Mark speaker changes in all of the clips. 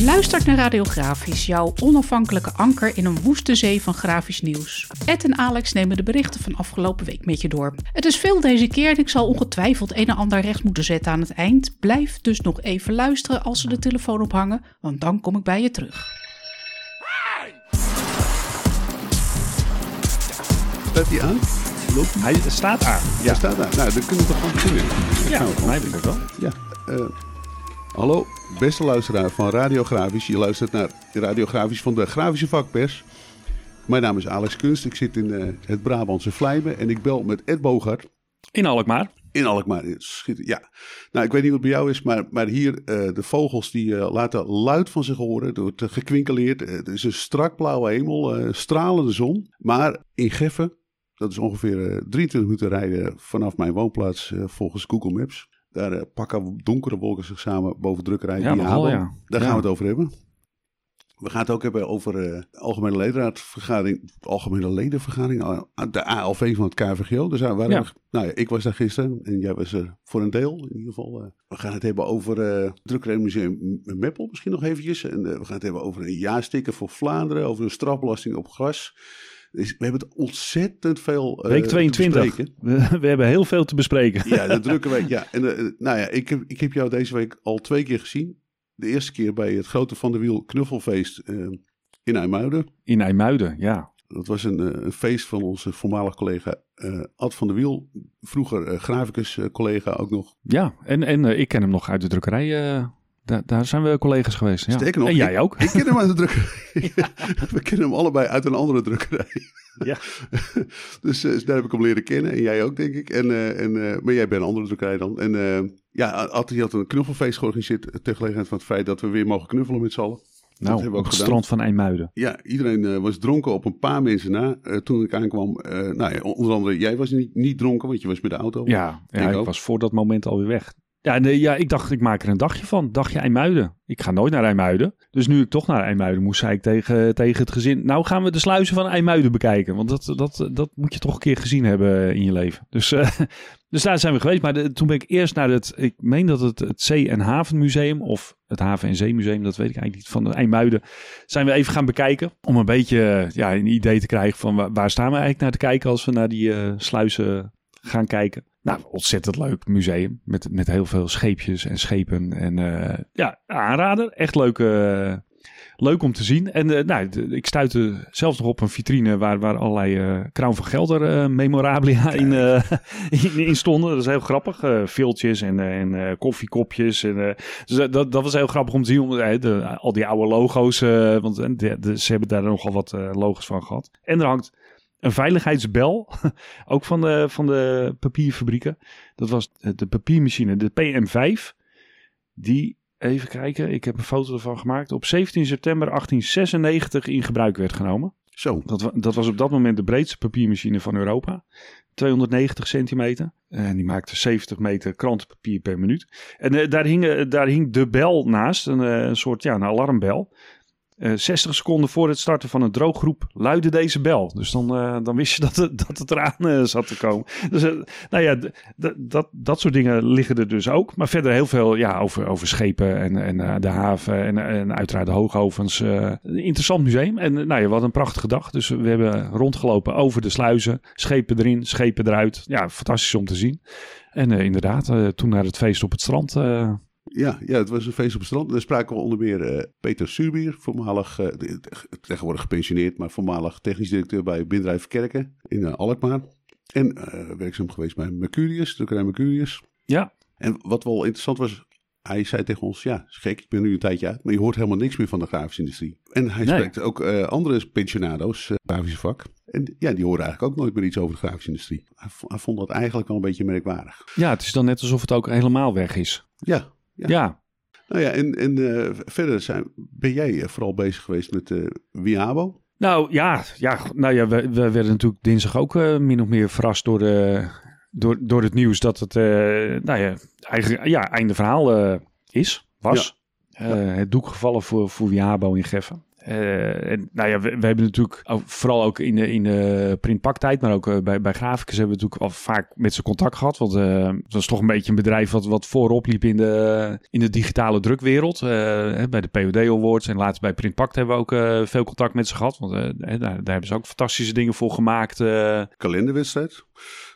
Speaker 1: Je luistert naar Radiografisch, jouw onafhankelijke anker in een woeste zee van grafisch nieuws. Ed en Alex nemen de berichten van afgelopen week met je door. Het is veel deze keer en ik zal ongetwijfeld een en ander recht moeten zetten aan het eind. Blijf dus nog even luisteren als ze de telefoon ophangen, want dan kom ik bij je terug.
Speaker 2: Staat hij aan? Loopt hij?
Speaker 3: Hij staat aan.
Speaker 2: Hij
Speaker 3: Ja,
Speaker 2: staat aan. Nou, dan kunnen we toch gewoon beginnen.
Speaker 3: ja mij denk ik wel.
Speaker 2: Ja. eh, hallo, beste luisteraar van Radiografisch. Je luistert naar Radiografisch van de Grafische Vakpers. Mijn naam is Alex Kunst. Ik zit in eh, het Brabantse Vlijmen en ik bel met Ed Bogart.
Speaker 3: In Alkmaar.
Speaker 2: In Alkmaar. Ja. Nou, ik weet niet wat bij jou is, maar, maar hier, eh, de vogels die eh, laten luid van zich horen. Wordt uh, gekwinkeleerd. Het is een strak blauwe hemel, stralende zon. Maar in Geffen, dat is ongeveer eh, 23 minuten rijden vanaf mijn woonplaats volgens Google Maps. Daar eh, pakken donkere wolken zich samen boven drukkerij.
Speaker 3: Ja,
Speaker 2: Diabo.
Speaker 3: ja.
Speaker 2: Daar gaan we het over hebben. We gaan het ook hebben over de Algemene Ledenraadvergadering. Algemene Ledenvergadering. eh, De ALV van het KVGO. Dus daar waren
Speaker 3: Ja.
Speaker 2: we- nou ja, ik was daar gisteren en jij was er voor een deel in ieder geval. eh. we gaan het hebben over eh Drukkerijmuseum Meppel misschien nog eventjes. En we gaan het hebben over een jaarsticker voor Vlaanderen. Over een strafbelasting op gras. We hebben het ontzettend veel eh,
Speaker 3: Week
Speaker 2: te
Speaker 3: 22.
Speaker 2: bespreken.
Speaker 3: We, we hebben heel veel te bespreken.
Speaker 2: Ja, de drukke week. Ja. En, eh, nou ja, ik heb, ik heb jou deze week al twee keer gezien. De eerste keer bij het Grote Van der Wiel knuffelfeest eh, in IJmuiden.
Speaker 3: In IJmuiden, ja.
Speaker 2: Dat was een, eh, een feest van onze voormalig collega Ad van der Wiel. Vroeger eh, graficus eh, collega ook nog.
Speaker 3: Ja, en, en ik ken hem nog uit de drukkerij. Daar, daar zijn we collega's geweest. Ja.
Speaker 2: Sterker nog,
Speaker 3: en jij
Speaker 2: ik-
Speaker 3: ook.
Speaker 2: Ik ken hem uit de drukkerij. We kennen hem allebei uit een andere drukkerij.
Speaker 3: Ja.
Speaker 2: dus eh, daar heb ik hem leren kennen. En jij ook, denk ik. En, eh, en, eh, maar jij bent een andere drukkerij dan. En eh, ja, die had een knuffelfeest georganiseerd. Ter gelegenheid van het feit dat we weer mogen knuffelen met z'n allen.
Speaker 3: Nou,
Speaker 2: hebben we
Speaker 3: op
Speaker 2: ook
Speaker 3: het
Speaker 2: gedaan.
Speaker 3: strand van IJmuiden.
Speaker 2: Ja, iedereen eh, was dronken op een paar mensen na. Eh, toen ik aankwam, eh, nou ja, onder andere jij was niet, niet dronken, want je was met de auto.
Speaker 3: Ja, ja
Speaker 2: Ik
Speaker 3: ik, was voor dat moment alweer weg. Ja, ja, ik dacht, ik maak er een dagje van. Dagje IJmuiden. Ik ga nooit naar IJmuiden. Dus nu ik toch naar IJmuiden moest, zei ik tegen, tegen het gezin... Nou gaan we de sluizen van IJmuiden bekijken. Want dat, dat, dat moet je toch een keer gezien hebben in je leven. Dus, eh, dus daar zijn we geweest. Maar toen ben ik eerst naar het... Ik meen dat het het Zee- en Havenmuseum... of het Haven- en Zeemuseum, dat weet ik eigenlijk niet... van de IJmuiden, zijn we even gaan bekijken. Om een beetje eh, ja, een idee te krijgen van... waar, waar staan we eigenlijk naar te kijken... als we naar die eh, sluizen gaan kijken. Nou, ontzettend leuk museum. Met, met heel veel scheepjes en schepen. En eh, ja, aanrader. Echt leuk, eh, leuk om te zien. En eh, nou, ik stuitte zelfs nog op een vitrine waar, waar allerlei Crown van Gelder memorabilia in, in, in stonden. Dat is heel grappig. Viltjes en, en koffiekopjes. En, dus dat- dat, was heel grappig om te zien. Om, de, al die oude logo's. want de, de- ze hebben daar nogal wat logos van gehad. En er hangt een veiligheidsbel. ook van de, van de papierfabrieken. Dat was de papiermachine, de PM5. Die, even kijken, ik heb een foto ervan gemaakt. Op 17 september 1896 in gebruik werd genomen.
Speaker 2: Zo,
Speaker 3: Dat, dat was op dat moment de breedste papiermachine van Europa. 290 centimeter. En die maakte 70 meter krantenpapier per minuut. En eh, daar, hing, eh, daar hing de bel naast, een, eh, een soort ja, een alarmbel. Eh 60 seconden voor het starten van een drooggroep luidde deze bel. Dus dan, eh, dan wist je dat het, dat het eraan eh, zat te komen. Dus eh, nou ja, dat, dat soort dingen liggen er dus ook. Maar verder heel veel ja, over, over schepen en, en eh, de haven en, en uiteraard de hoogovens. Eh, een interessant museum. En eh, nou ja, wat een prachtige dag. Dus we hebben rondgelopen over de sluizen. Schepen erin, schepen eruit. Ja, fantastisch om te zien. En eh, inderdaad, eh, toen naar het feest op het strand.
Speaker 2: Ja, ja, het was een feest op het strand. Daar spraken we onder meer eh, Peter Surbier, voormalig, eh, tegenwoordig gepensioneerd, maar voormalig technisch directeur bij Bedrijf Kerken in eh, Alkmaar. En werkzaam geweest bij Mercurius, drukkerij Mercurius.
Speaker 3: ja,
Speaker 2: En wat wel interessant was, hij zei tegen ons, ja, is gek, ik ben nu een tijdje uit, maar je hoort helemaal niks meer van de grafische industrie. En hij
Speaker 3: Nee.
Speaker 2: spreekt ook andere pensionado's, grafische vak. En ja, die horen eigenlijk ook nooit meer iets over de grafische industrie. Hij, hij vond dat eigenlijk wel een beetje merkwaardig.
Speaker 3: ja, het is dan net alsof het ook helemaal weg is.
Speaker 2: Ja, ja.
Speaker 3: Ja,
Speaker 2: Nou ja, en, en eh, verder zijn, ben jij eh, vooral bezig geweest met Wiabo?
Speaker 3: Nou ja, ja, nou ja we, we werden natuurlijk dinsdag ook min of meer verrast door, de, door, door het nieuws dat het, nou ja, eigenlijk ja, einde verhaal is, was. Het doek gevallen voor, voor Wiabo in Geffen. En, nou ja, we, hebben natuurlijk, vooral ook in de, in de printpaktijd, maar ook uh, bij, bij graficus hebben we natuurlijk al vaak met ze contact gehad. Want uh, dat was toch een beetje een bedrijf wat, wat voorop liep in de, in de digitale drukwereld. bij de POD Awards en later bij Printpact hebben we ook veel contact met ze gehad. Want daar, daar, hebben ze ook fantastische dingen voor gemaakt.
Speaker 2: Kalenderwedstrijd.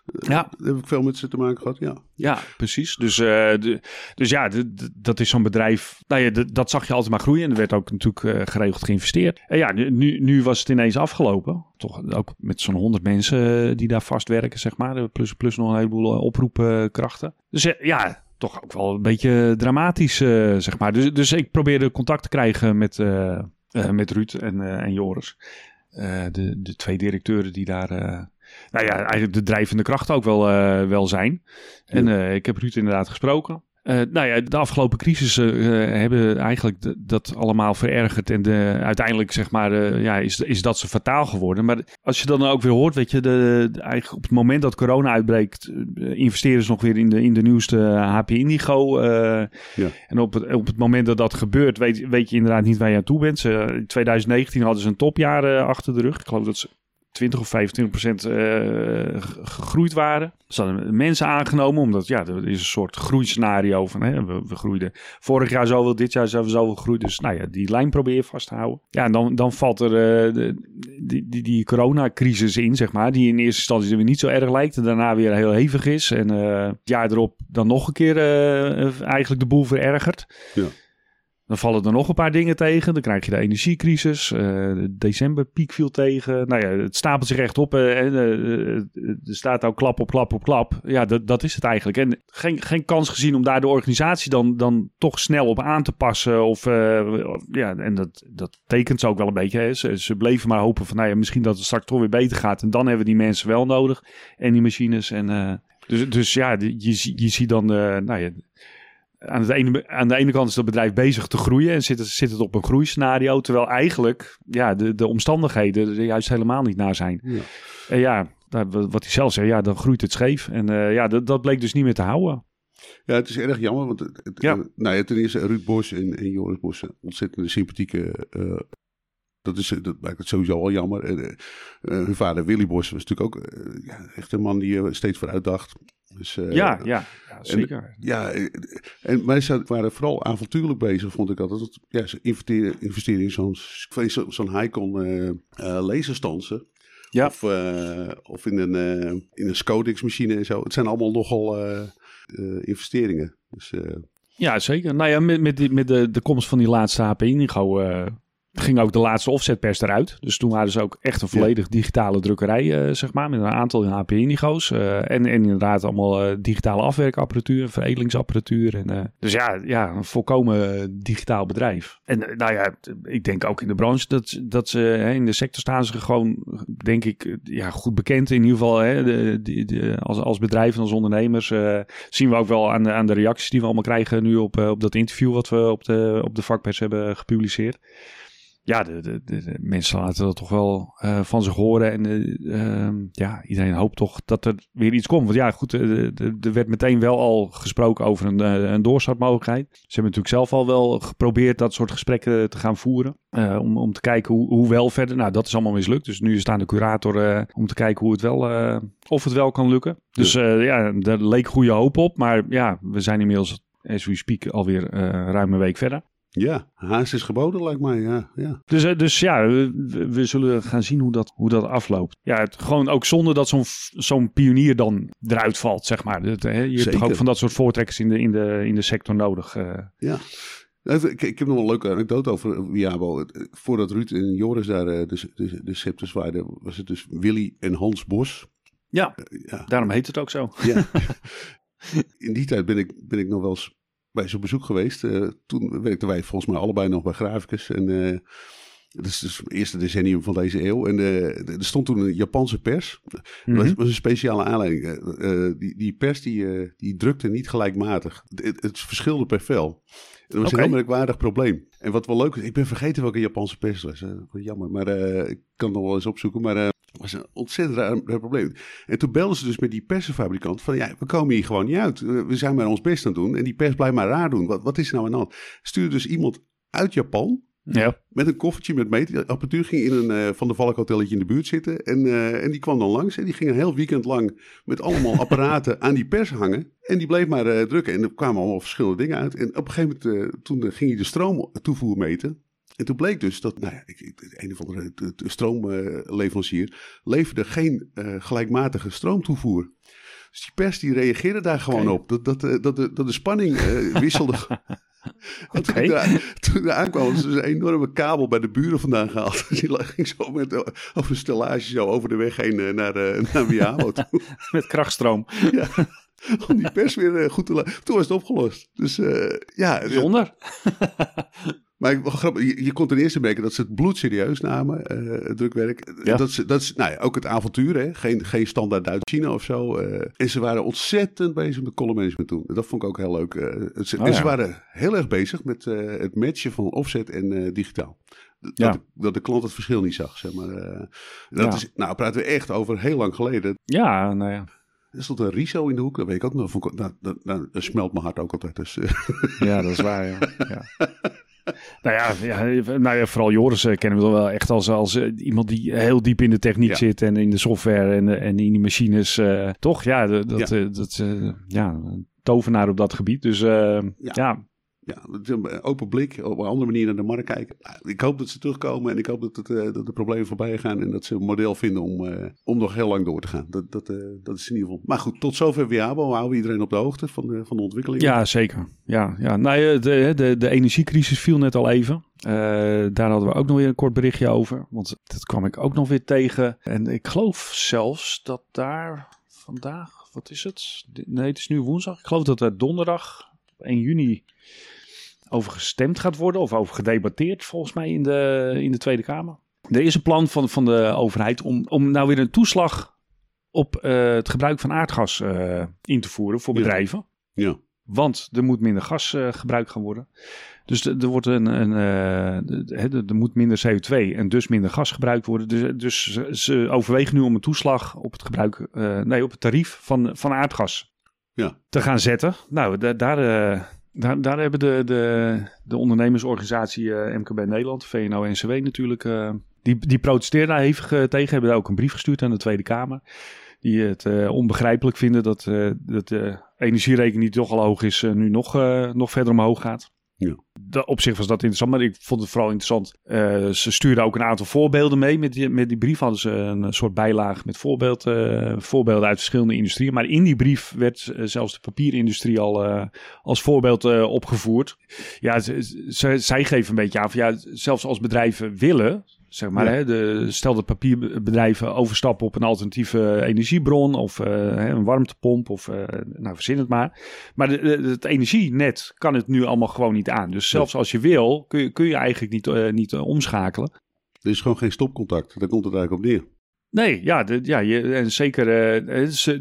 Speaker 2: Ja. Daar heb ik veel met ze te maken gehad, ja.
Speaker 3: Ja, precies. Dus, uh, de, dus ja, de, dat is zo'n bedrijf. Nou ja, dat zag je altijd maar groeien. En er werd ook natuurlijk uh, geregeld geïnvesteerd. En ja, nu, nu was het ineens afgelopen. Toch ook met zo'n honderd mensen eh, die daar vast werken, zeg maar. Plus, plus nog een heleboel oproepkrachten. Dus ja, toch ook wel een beetje dramatisch, zeg maar. Dus, dus ik probeerde contact te krijgen met, met Ruud en, en Joris. de, de twee directeuren die daar nou ja, eigenlijk de drijvende kracht ook wel, uh, wel zijn. En uh, ik heb Ruud inderdaad gesproken. Uh, nou ja, de afgelopen crisissen hebben eigenlijk dat allemaal verergerd. En de, uiteindelijk zeg maar, ja, is, is dat ze fataal geworden. Maar als je dan ook weer hoort, weet je, de, eigenlijk op het moment dat corona uitbreekt, investeren ze nog weer in de, in de nieuwste HP Indigo. Ja. En op het, op het moment dat dat gebeurt, weet, weet je inderdaad niet waar je aan toe bent. Ze, in 2019 hadden ze een topjaar achter de rug. Ik geloof dat ze 20 of 25 procent uh, gegroeid waren. Ze hadden mensen aangenomen, omdat ja, er is een soort groeiscenario van hè, we, groeiden vorig jaar zoveel, dit jaar we zoveel gegroeid. Dus nou ja, die lijn probeer je vast te houden. Ja, en dan, dan valt er uh, de, die, die, die coronacrisis in, zeg maar, die in eerste instantie weer niet zo erg lijkt en daarna weer heel hevig is. En uh, het jaar erop dan nog een keer eigenlijk de boel verergert. Ja. Dan vallen er nog een paar dingen tegen. Dan krijg je de energiecrisis. Uh, de decemberpiek viel tegen. Nou ja, het stapelt zich echt op. Uh, uh, er staat ook klap op klap op klap. Ja, dat, dat is het eigenlijk. En geen, geen kans gezien om daar de organisatie dan, dan toch snel op aan te passen. Of, ja, en dat, dat tekent ze ook wel een beetje. Ze, ze, bleven maar hopen van, nou ja, misschien dat het straks toch weer beter gaat. En dan hebben we die mensen wel nodig. En die machines. En, dus, dus ja, je, je ziet dan, nou ja aan, de ene, aan de ene kant is het bedrijf bezig te groeien en zit het, zit het op een groeiscenario, terwijl eigenlijk ja, de, de omstandigheden er juist helemaal niet naar zijn. Ja. En ja, wat hij zelf zei, ja, dan groeit het scheef. En uh, ja, dat, dat bleek dus niet meer te houden.
Speaker 2: Ja, het is erg jammer, want het, het, ja. nou ja, ten eerste Ruud Bos en, en Joris Bos, ontzettend sympathieke uh, dat, is, dat maakt het sowieso al jammer. Uh, uh, hun vader Willy Bos was natuurlijk ook uh, ja, echt een man die steeds vooruit dacht.
Speaker 3: Dus, ja, ja, ja, zeker. En,
Speaker 2: ja, en, ze waren vooral avontuurlijk bezig, vond ik altijd. Ja, ze investeren, investeren in zo'n zo'n zo Heicon laserstansen. Ja. Of, of in een, in een Scodex machine en zo. Het zijn allemaal nogal investeringen. Dus,
Speaker 3: ja, zeker. Nou ja, met, met, met de, de komst van die laatste HP Indigo ging ook de laatste offsetpers eruit. Dus toen waren ze ook echt een volledig digitale drukkerij, uh, zeg maar, met een aantal HP Indigo's. Uh, en, en inderdaad allemaal uh, digitale afwerkapparatuur, veredelingsapparatuur. En, dus ja, ja, een volkomen digitaal bedrijf. En nou ja, ik denk ook in de branche dat, dat ze, hè, in de sector staan ze gewoon, denk ik, ja, goed bekend. In ieder geval hè, de, de, de, als, als bedrijf en als ondernemers. zien we ook wel aan de, aan de reacties die we allemaal krijgen nu op, op dat interview wat we op de, op de vakpers hebben gepubliceerd ja, de, de, de, mensen laten dat toch wel uh, van zich horen. En uh, ja, iedereen hoopt toch dat er weer iets komt. Want ja, goed, er werd meteen wel al gesproken over een, een doorstartmogelijkheid. Ze hebben natuurlijk zelf al wel geprobeerd dat soort gesprekken te gaan voeren. Uh, om, om te kijken hoe, hoe wel verder. Nou, dat is allemaal mislukt. Dus nu is aan de curator om te kijken hoe het wel, of het wel kan lukken. Dus ja, daar leek goede hoop op. Maar ja, we zijn inmiddels, as we speak, alweer ruim een week verder.
Speaker 2: Ja, haast is geboden, lijkt mij. Ja, ja.
Speaker 3: Dus, eh, dus ja, we, we, zullen gaan zien hoe dat, hoe dat afloopt. Ja, het, gewoon ook zonder dat zo'n zo'n pionier dan eruit valt, zeg maar. Het, hè, je hebt toch ook van dat soort voortrekkers in de, in de, in de sector nodig. Uh.
Speaker 2: Ja. Ik, ik, heb nog een leuke anekdote over Wiabo. Voordat Ruud en Joris daar de, de, de scepters waren, was het dus Willy en Hans Bos.
Speaker 3: Ja, ja. daarom heet het ook zo.
Speaker 2: Ja. In die tijd ben ik, ben ik nog wel eens bij zo'n bezoek geweest. Uh, toen werkten wij volgens mij allebei nog bij Graficus. En uh, dat is dus het eerste decennium van deze eeuw. En uh, er stond toen een Japanse pers. Mm Dat was een speciale aanleiding. die, die pers die, die drukte niet gelijkmatig. Het, het verschilde per vel. Dat was een heel merkwaardig probleem. En wat wel leuk is, ik ben vergeten welke Japanse pers was. Jammer, maar ik kan het nog wel eens opzoeken. Maar was een ontzettend raar, probleem. En toen belden ze dus met die persenfabrikant van ja, we komen hier gewoon niet uit. We zijn maar ons best aan het doen en die pers blijft maar raar doen. Wat, wat is nou aan de hand? Stuurde dus iemand uit Japan
Speaker 3: Ja.
Speaker 2: Met een koffertje met meetapparatuur ging in een eh, Van de Valk hotelletje in de buurt zitten. En, eh, en die kwam dan langs en die ging een heel weekend lang met allemaal apparaten aan die pers hangen. En die bleef maar eh, drukken en er kwamen allemaal verschillende dingen uit. En op een gegeven moment, toen ging hij de stroomtoevoer meten. En toen bleek dus dat, nou ja, een of andere stroomleverancier leverde geen gelijkmatige stroomtoevoer. Dus die pers die reageerde daar gewoon op. Dat, dat, dat, de, dat de spanning wisselde. En toen, toen aankwam, was dus een enorme kabel bij de buren vandaan gehaald. Die ging zo met, eh, over een stellage zo over de weg heen eh, naar, uh, naar Miamo toe.
Speaker 3: met krachtstroom.
Speaker 2: Ja, om die pers weer goed te laten. Toen was het opgelost. Dus uh, ja.
Speaker 3: Bijzonder.
Speaker 2: Maar grappig, je, je, kon ten eerste merken dat ze het bloed serieus namen, uh, het drukwerk. Ja. Dat, ze, dat is nou ja, ook het avontuur, hè? Geen, geen standaard Duits-China of zo. Uh, en ze waren ontzettend bezig met column management toen. Dat vond ik ook heel leuk. Uh, ze, oh, en ze waren heel erg bezig met het matchen van offset en digitaal. Dat, ja. de, dat de klant het verschil niet zag, zeg maar. dat ja. is, nou, praten we echt over heel lang geleden.
Speaker 3: Ja, nou ja.
Speaker 2: Er stond een riso in de hoek, dat weet ik ook nog. Nou, dat, nou, dat smelt mijn hart ook altijd. Dus.
Speaker 3: Ja, dat is waar, ja. ja. Nou ja, ja, nou ja, vooral Joris uh, kennen we wel echt als, als uh, iemand die heel diep in de techniek ja. zit en in de software en, en in die machines. Uh, toch? Ja, dat, dat, dat ja, tovenaar op dat gebied. Dus ja
Speaker 2: ja, open blik, op een andere manier naar de markt kijken. Ik hoop dat ze terugkomen en ik hoop dat, het, uh, dat de problemen voorbij gaan en dat ze een model vinden om, uh, om nog heel lang door te gaan. Dat, dat, uh, dat is in ieder geval. Maar goed, tot zover Wiabo. Houden we iedereen op de hoogte van de, van de ontwikkeling?
Speaker 3: Ja, zeker. Ja, ja. Nou, de, de, de energiecrisis viel net al even. daar hadden we ook nog weer een kort berichtje over. Want dat kwam ik ook nog weer tegen. En ik geloof zelfs dat daar vandaag, wat is het? Nee, het is nu woensdag. Ik geloof dat er donderdag 1 juni over gestemd gaat worden of over gedebatteerd volgens mij in de, in de Tweede Kamer. Er is een plan van, van de overheid om, om nou weer een toeslag op uh, het gebruik van aardgas uh, in te voeren voor bedrijven.
Speaker 2: Ja. ja.
Speaker 3: Want er moet minder gas uh, gebruikt gaan worden. Dus er, wordt een, een er moet minder CO2 en dus minder gas gebruikt worden. Dus, dus ze overwegen nu om een toeslag op het gebruik, nee, op het tarief van, van aardgas
Speaker 2: ja.
Speaker 3: te gaan zetten. Nou, daar, daar, hebben de, de, de ondernemersorganisatie uh, MKB Nederland, VNO-NCW natuurlijk, uh, die, die protesteren daar hevig uh, tegen. Hebben daar ook een brief gestuurd aan de Tweede Kamer. Die het onbegrijpelijk vinden dat, dat de energierekening die toch al hoog is, nu nog, nog verder omhoog gaat. Op zich was dat interessant, maar ik vond het vooral interessant. Uh, ze stuurden ook een aantal voorbeelden mee. Met die, met die brief hadden ze een soort bijlage met voorbeeld, uh, voorbeelden uit verschillende industrieën. Maar in die brief werd uh, zelfs de papierindustrie al als voorbeeld opgevoerd. Ja, zij geven een beetje aan van ja, zelfs als bedrijven willen, Zeg maar, hè, de, stel dat papierbedrijven overstappen op een alternatieve energiebron of uh, een warmtepomp of uh, nou verzin het maar. Maar de, de, het energienet kan het nu allemaal gewoon niet aan. Dus zelfs als je wil, kun je, kun je eigenlijk niet, uh, niet omschakelen.
Speaker 2: Er is gewoon geen stopcontact. Daar komt het eigenlijk op neer.
Speaker 3: Nee, ja, de, ja je, en zeker. Uh,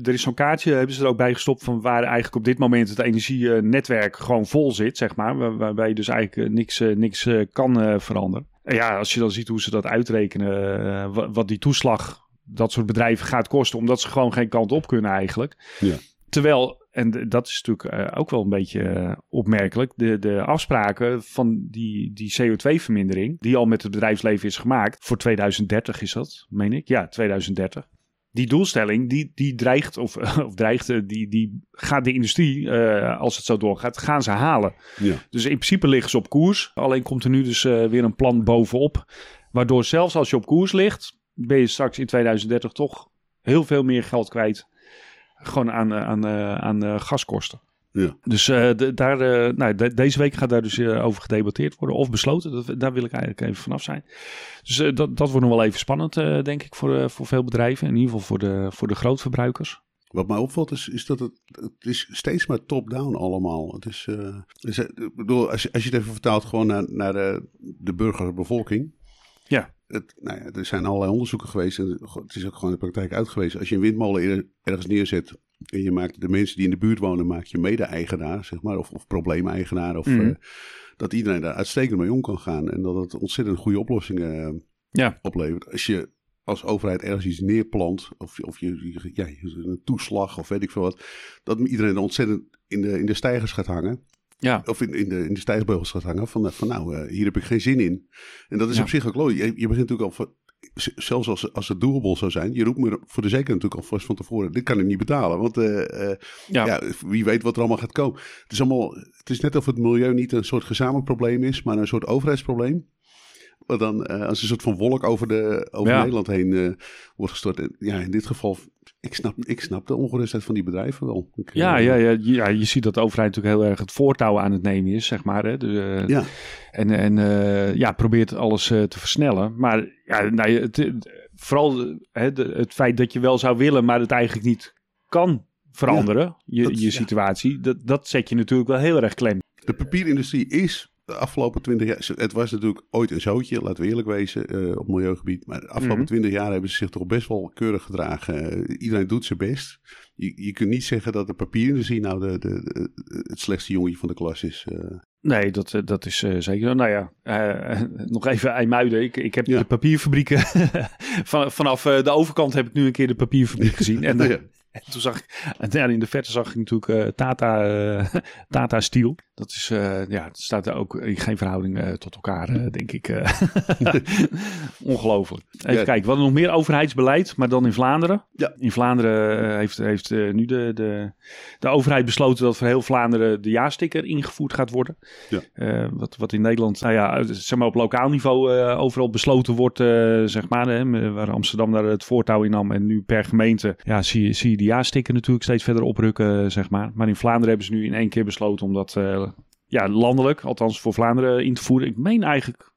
Speaker 3: er is zo'n kaartje, hebben ze er ook bij gestopt. van waar eigenlijk op dit moment het energienetwerk gewoon vol zit, zeg maar. Waar, waarbij je dus eigenlijk niks, niks kan veranderen. Ja, als je dan ziet hoe ze dat uitrekenen, uh, wat die toeslag dat soort bedrijven gaat kosten, omdat ze gewoon geen kant op kunnen eigenlijk.
Speaker 2: Ja.
Speaker 3: Terwijl, en dat is natuurlijk uh, ook wel een beetje uh, opmerkelijk, de, de afspraken van die, die CO2-vermindering, die al met het bedrijfsleven is gemaakt, voor 2030 is dat, meen ik? Ja, 2030 die doelstelling, die, die dreigt, of, of dreigt, eh, die, die gaat de industrie, uh, als het zo doorgaat, gaan ze halen.
Speaker 2: Ja.
Speaker 3: Dus in principe liggen ze op koers. Alleen komt er nu dus uh, weer een plan bovenop. Waardoor zelfs als je op koers ligt, ben je straks in 2030 toch heel veel meer geld kwijt. Gewoon aan, aan, aan gaskosten.
Speaker 2: Ja.
Speaker 3: Dus uh, de, daar, uh, nou, de, deze week gaat daar dus uh, over gedebatteerd worden of besloten. Dat, daar wil ik eigenlijk even vanaf zijn. Dus dat, dat wordt nog wel even spannend, denk ik, voor, voor veel bedrijven. In ieder geval voor de, voor de grootverbruikers.
Speaker 2: Wat mij opvalt is, is dat het, het is steeds maar top-down allemaal. Het is, is ik bedoel, als, je, als je het even vertaalt gewoon naar, naar de, de burgerbevolking.
Speaker 3: Ja.
Speaker 2: Het, nou ja, er zijn allerlei onderzoeken geweest en het is ook gewoon in de praktijk uitgewezen. Als je een windmolen ergens neerzet en je maakt de mensen die in de buurt wonen, maak je mede-eigenaar, zeg maar, of, of probleemeigenaar. Of mm. uh, dat iedereen daar uitstekend mee om kan gaan. En dat het ontzettend goede oplossingen uh,
Speaker 3: ja.
Speaker 2: oplevert. Als je als overheid ergens iets neerplant, of, of je, ja, een toeslag of weet ik veel wat, dat iedereen ontzettend in de, in de stijgers gaat hangen.
Speaker 3: Ja.
Speaker 2: Of in, in, de, in de stijgbeugels gaat hangen. Van, eh, van nou, eh, hier heb ik geen zin in. En dat is
Speaker 3: Ja.
Speaker 2: op zich ook logisch. Je, je begint natuurlijk al... van- Zelfs als, als het doable zou zijn, je roept me voor de zekerheid natuurlijk alvast van tevoren. Dit kan ik niet betalen, want eh, eh,
Speaker 3: Ja.
Speaker 2: ja. wie weet wat er allemaal gaat komen. Het is, allemaal, het is net of het milieu niet een soort gezamenlijk probleem is, maar een soort overheidsprobleem. Wat dan eh, als een soort van wolk over, de, over
Speaker 3: Ja.
Speaker 2: Nederland heen wordt gestort. En ja, in dit geval, ik snap, ik snap de ongerustheid van die bedrijven wel. Ik, eh,
Speaker 3: Ja, ja, ja, ja, je ziet dat de overheid natuurlijk heel erg het voortouw aan het nemen is, zeg maar. Hè? Dus, eh,
Speaker 2: Ja,
Speaker 3: En, en eh, ja, probeert alles te versnellen. Maar ja, nou, ja, het, vooral hè, het feit dat je wel zou willen, maar het eigenlijk niet kan veranderen, je,
Speaker 2: dat-
Speaker 3: je
Speaker 2: ja.
Speaker 3: situatie, dat, dat zet je natuurlijk wel heel erg klem.
Speaker 2: de papierindustrie is de afgelopen twintig jaar... Het was natuurlijk ooit een zootje, laten we eerlijk wezen, eh, op milieugebied. Maar de afgelopen
Speaker 3: Mhm.
Speaker 2: twintig jaar hebben ze zich toch best wel keurig gedragen. Eh, iedereen doet zijn best. Je, je kunt niet zeggen dat de papierindustrie nou de, de, de- het slechtste jongetje van de klas is. eh.
Speaker 3: Nee, dat, dat is zeker. Nou ja, nog even IJmuiden. Ik, ik heb
Speaker 2: Ja.
Speaker 3: de papierfabrieken... van, vanaf de overkant heb ik nu een keer de papierfabriek gezien. En,
Speaker 2: Ja.
Speaker 3: En toen zag ik, en ja, in de verte zag ik natuurlijk eh, Tata, eh, Tata Steel. Dat is, eh, ja, het staat ook in geen verhouding tot elkaar, denk ik. Ongelooflijk. Even
Speaker 2: Ja.
Speaker 3: kijken, we hadden nog meer overheidsbeleid, maar dan in Vlaanderen.
Speaker 2: Ja.
Speaker 3: In Vlaanderen heeft, heeft nu de, de, de overheid besloten dat voor heel Vlaanderen de jaarsticker ingevoerd gaat worden.
Speaker 2: Ja.
Speaker 3: Wat, wat in Nederland, nou ja, zeg maar op lokaal niveau overal besloten wordt, zeg maar, hè, waar Amsterdam daar het voortouw in nam. En nu per gemeente, ja, zie, je- zie je die jaarsticker natuurlijk steeds verder oprukken, zeg maar. Maar in Vlaanderen hebben ze nu in één keer besloten om dat, eh, ja, landelijk, althans voor Vlaanderen, in te voeren. Ik meen eigenlijk,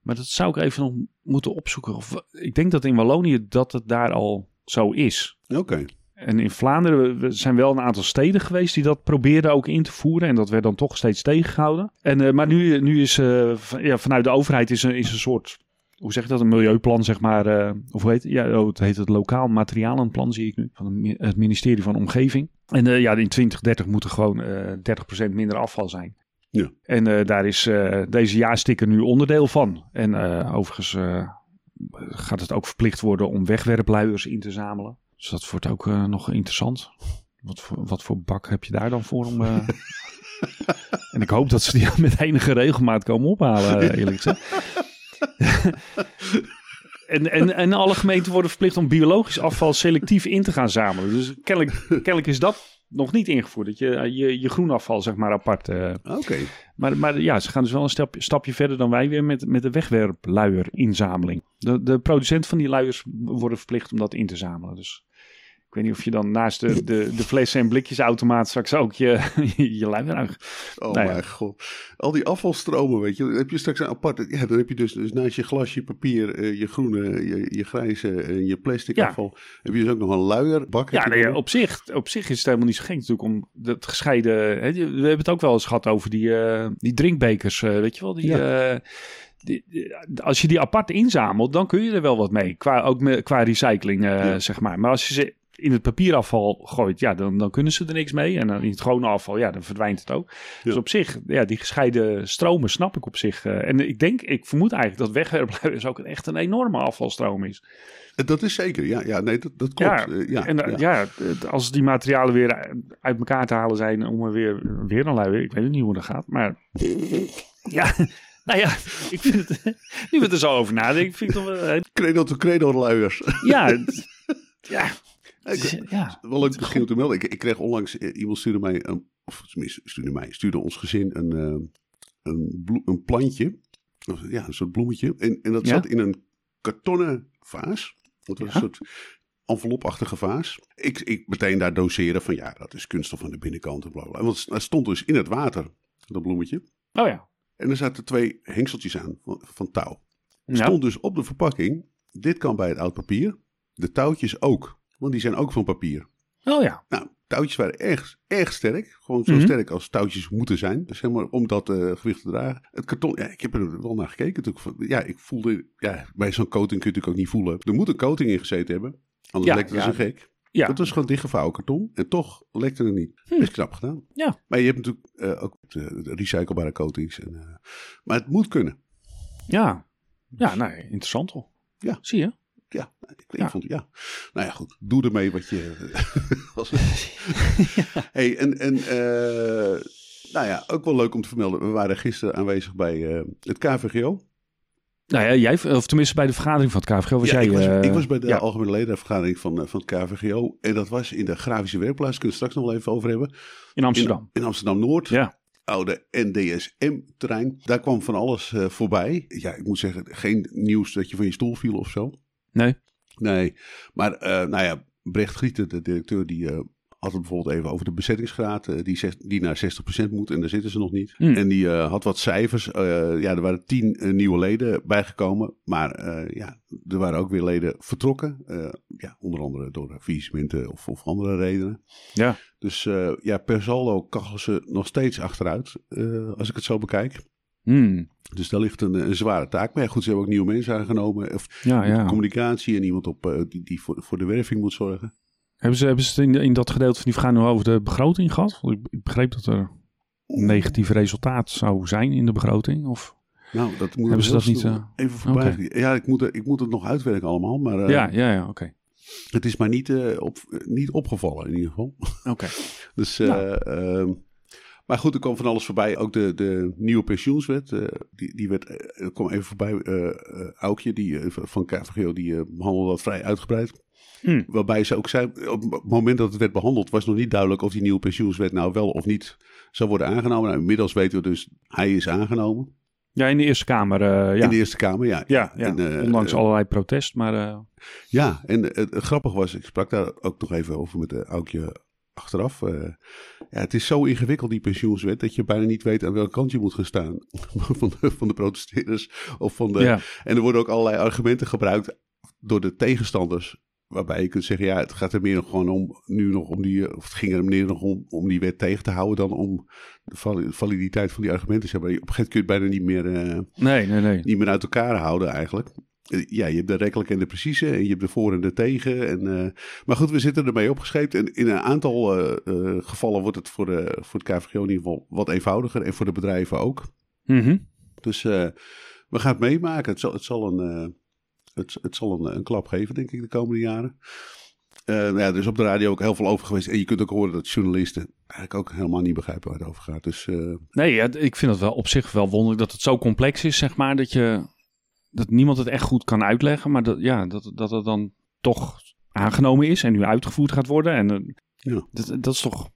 Speaker 3: maar dat zou ik even nog moeten opzoeken. Of, ik denk dat in Wallonië dat het daar al zo is.
Speaker 2: Oké.
Speaker 3: En in Vlaanderen we- zijn wel een aantal steden geweest die dat probeerden ook in te voeren. En dat werd dan toch steeds tegengehouden. En, eh, maar nu, nu is van- ja, vanuit de overheid is een, is een soort, hoe zeg je dat, een milieuplan zeg maar. eh, of hoe heet het? Ja, oh, het heet het lokaal materialenplan zie ik nu. Van het mi- het ministerie van Omgeving. En eh, ja, in 2030 moet er gewoon eh 30% minder afval zijn.
Speaker 2: Ja.
Speaker 3: En daar is deze jaarsticker nu onderdeel van. En overigens gaat het ook verplicht worden om wegwerpluiers in te zamelen. Dus dat wordt ook nog interessant. Wat voor, wat voor bak heb je daar dan voor om... en ik hoop dat ze die met enige regelmaat komen ophalen, eerlijk gezegd. En, en, en alle gemeenten worden verplicht om biologisch afval selectief in te gaan zamelen. Dus kennelijk, kennelijk is dat nog niet ingevoerd. Dat je je, je groenafval zeg maar apart... eh,
Speaker 2: Oké.
Speaker 3: maar, maar ja, ze gaan dus wel een stapje, stapje verder dan wij weer met, met de wegwerpluierinzameling. De, de producenten van die luiers worden verplicht om dat in te zamelen. Dus weet niet of je dan naast de, de, de flessen en blikjesautomaat straks ook je, je, je luier aan...
Speaker 2: Oh
Speaker 3: Nou
Speaker 2: mijn god. Al die afvalstromen, weet je. Dan heb je straks een aparte... Ja, dan heb je dus, dus naast je glasje papier, eh, je groene, je, je grijze en je plastic
Speaker 3: Ja.
Speaker 2: afval... heb je dus ook nog een luierbak.
Speaker 3: Ja,
Speaker 2: je
Speaker 3: nee, op, zich, op zich is het helemaal niet zo gek natuurlijk om dat gescheiden... Hè, we hebben het ook wel eens gehad over die, eh, die drinkbekers, eh, weet je wel? Die, die- die- als je die apart inzamelt, dan kun je er wel wat mee. Qua, ook qua recycling,
Speaker 2: Ja.
Speaker 3: zeg maar. Maar als je ze in het papierafval gooit, ja, dan, dan kunnen ze er niks mee. En dan in het gewone afval, ja, dan verdwijnt het ook. Dus op zich, ja, die gescheiden stromen snap ik op zich. eh. en ik denk, ik vermoed eigenlijk dat wegwerpluiers ook echt een enorme afvalstroom is.
Speaker 2: Eh, Dat is zeker, ja. Ja, nee, dat, dat klopt.
Speaker 3: Ja,
Speaker 2: Eh, ja,
Speaker 3: en
Speaker 2: ja.
Speaker 3: ja. het- als die materialen weer uit elkaar te halen zijn om er weer, weer een luier, ik weet niet hoe dat gaat, maar ja, nou ja, ik vind het, nu we er zo over nadenken, vind ik het toch wel,
Speaker 2: Credo to credo luiers.
Speaker 3: ja, het- ja,
Speaker 2: Ik-
Speaker 3: ja,
Speaker 2: Wel leuk misschien te melden. Ik, ik kreeg onlangs, eh, iemand stuurde mij, een, of tenminste stuurde mij, stuurde ons gezin een, eh, een, een plantje. Ja, een soort bloemetje. En, en dat
Speaker 3: Ja?
Speaker 2: zat in een kartonnen vaas. Dat was
Speaker 3: Ja?
Speaker 2: een soort envelopachtige vaas. Ik, ik meteen daar doseren van ja, dat is kunststof aan de binnenkant en bla bla. Want het stond dus in het water, dat bloemetje.
Speaker 3: oh ja,
Speaker 2: En er zaten twee hengseltjes aan van, van touw.
Speaker 3: Ja,
Speaker 2: stond dus op de verpakking, dit kan bij het oud papier. De touwtjes ook, want die zijn ook van papier.
Speaker 3: oh ja,
Speaker 2: Nou, touwtjes waren erg, erg sterk. Gewoon zo
Speaker 3: Mhm.
Speaker 2: sterk als touwtjes moeten zijn. Dus helemaal om dat eh, gewicht te dragen. Het karton, ja, ik heb er wel naar gekeken. natuurlijk. Ja, ik voelde, ja, bij zo'n coating kun je natuurlijk ook niet voelen. Er moet een coating in gezeten hebben. Anders
Speaker 3: Ja,
Speaker 2: het
Speaker 3: ja.
Speaker 2: zo gek.
Speaker 3: ja,
Speaker 2: Dat was gewoon dichtgevouwen karton. En toch lekte het niet.
Speaker 3: Hm.
Speaker 2: Best knap gedaan.
Speaker 3: Ja.
Speaker 2: Maar je hebt natuurlijk eh, ook de, de recyclebare coatings. En, eh, maar het moet kunnen.
Speaker 3: ja, ja, nou, interessant toch?
Speaker 2: Ja.
Speaker 3: Zie je?
Speaker 2: Ja, ik, ik
Speaker 3: Ja.
Speaker 2: vond ja. Nou ja, goed. Doe ermee wat je. het? Hey, en, en eh, Nou ja, ook wel leuk om te vermelden. We waren gisteren aanwezig bij uh, het KVGO.
Speaker 3: Nou ja, jij, of tenminste bij de vergadering van het KVGO was
Speaker 2: ja,
Speaker 3: jij...
Speaker 2: Ik was,
Speaker 3: uh,
Speaker 2: ik was bij de
Speaker 3: ja.
Speaker 2: algemene ledenvergadering van, van het KVGO. En dat was in de grafische werkplaats. Kunnen we straks nog wel even over hebben.
Speaker 3: In Amsterdam.
Speaker 2: In, in Amsterdam-Noord.
Speaker 3: Ja.
Speaker 2: Oude NDSM-terrein. Daar kwam van alles uh, voorbij. Ja, ik moet zeggen, geen nieuws dat je van je stoel viel of zo.
Speaker 3: Nee.
Speaker 2: Nee, maar nou ja, Brecht Grieten, de directeur, die had het bijvoorbeeld even over de bezettingsgraad, uh, die, zes, die naar 60% moet en daar zitten ze nog niet.
Speaker 3: Hmm.
Speaker 2: En die uh, had wat cijfers. Uh, ja, er waren tien nieuwe leden bijgekomen, maar ja, er waren ook weer leden vertrokken. ja, onder andere door faillissementen of, of andere redenen.
Speaker 3: Ja.
Speaker 2: Dus ja, per saldo kachelen ze nog steeds achteruit, als ik het zo bekijk.
Speaker 3: Hmm.
Speaker 2: Dus daar ligt een, een, zware taak. Maar ja, goed, ze hebben ook nieuwe mensen aangenomen. Of
Speaker 3: ja, ja.
Speaker 2: communicatie en iemand op, die, die voor, voor de werving moet zorgen.
Speaker 3: Hebben ze, hebben ze het in, in dat gedeelte van die vergadering over de begroting gehad? Ik, ik begreep dat er een negatief resultaat zou zijn in de begroting. Of
Speaker 2: nou, dat moet
Speaker 3: hebben ze dat niet uh...
Speaker 2: even voorbij. Okay. Ja, ik moet, ik moet het nog uitwerken allemaal. Maar, uh,
Speaker 3: ja, ja, ja, oké. Okay.
Speaker 2: Het is mij niet, op, niet opgevallen in ieder geval.
Speaker 3: Oké. Okay.
Speaker 2: dus, nou. Maar goed, er kwam van alles voorbij. Ook de, de nieuwe pensioenswet, die, die werd, er kwam even voorbij. Aukje die, van KVGO, die behandelde dat vrij uitgebreid.
Speaker 3: Hmm.
Speaker 2: Waarbij ze ook zei, op het moment dat het werd behandeld, was nog niet duidelijk of die nieuwe pensioenswet nou wel of niet zou worden aangenomen. Nou, inmiddels weten we dus, hij is aangenomen.
Speaker 3: Ja, in de Eerste Kamer. Uh, ja.
Speaker 2: In de Eerste Kamer, ja.
Speaker 3: Ja, ja. En, uh, ondanks uh, allerlei protest, maar...
Speaker 2: Ja, en het, grappig was, ik sprak daar ook nog even over met de Aukje achteraf. ja, het is zo ingewikkeld, die pensioenswet, dat je bijna niet weet aan welke kant je moet gaan staan. van, de, van de protesteerders. Of van de,
Speaker 3: ja.
Speaker 2: En er worden ook allerlei argumenten gebruikt door de tegenstanders Waarbij je kunt zeggen, ja, het gaat er meer nog gewoon om, nu nog om die, of het ging er meer nog om, om die wet tegen te houden dan om de validiteit van die argumenten. Zeg maar. Op een gegeven moment kun je het bijna niet meer, uh,
Speaker 3: nee, nee, nee.
Speaker 2: niet meer uit elkaar houden eigenlijk. Ja, je hebt de rekkelijke en de precieze en je hebt de voor en de tegen. En, uh, maar goed, we zitten ermee opgescheept. En in een aantal uh, uh, gevallen wordt het voor, de, voor het KVGO in ieder geval wat eenvoudiger. En voor de bedrijven ook.
Speaker 3: Mm -hmm.
Speaker 2: Dus we gaan het meemaken. Het zal, het zal een het, het zal een, een, klap geven, denk ik, de komende jaren. Nou ja, er is op de radio ook heel veel over geweest. En je kunt ook horen dat journalisten eigenlijk ook helemaal niet begrijpen waar het over gaat. Dus.
Speaker 3: Nee, ja, ik vind het wel op zich wel wonderlijk dat het zo complex is, zeg maar. Dat, je, dat niemand het echt goed kan uitleggen. Maar dat, ja, dat, dat het dan toch aangenomen is en nu uitgevoerd gaat worden. En uh,
Speaker 2: ja.
Speaker 3: dat, dat is toch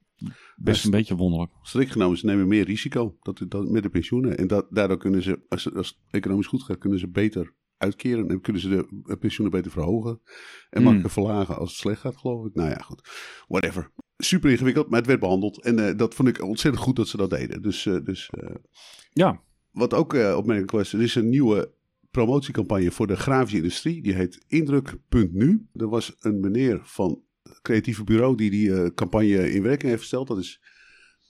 Speaker 3: best een beetje wonderlijk.
Speaker 2: Strikt genomen, ze nemen meer risico dat, dat, met de pensioenen. En dat, daardoor kunnen ze, als, als het economisch goed gaat, kunnen ze beter uitkeren en kunnen ze de pensioenen beter verhogen en
Speaker 3: Mm.
Speaker 2: makkelijker verlagen als het slecht gaat, geloof ik. Nou ja, goed. Whatever. Super ingewikkeld, maar het werd behandeld. En uh, dat vond ik ontzettend goed dat ze dat deden. Dus, uh, dus uh,
Speaker 3: ja.
Speaker 2: Wat ook opmerkelijk was, er is een nieuwe promotiecampagne voor de grafische industrie. Die heet Indruk.nu. Er was een meneer van het creatieve bureau die die campagne in werking heeft gesteld. Dat is,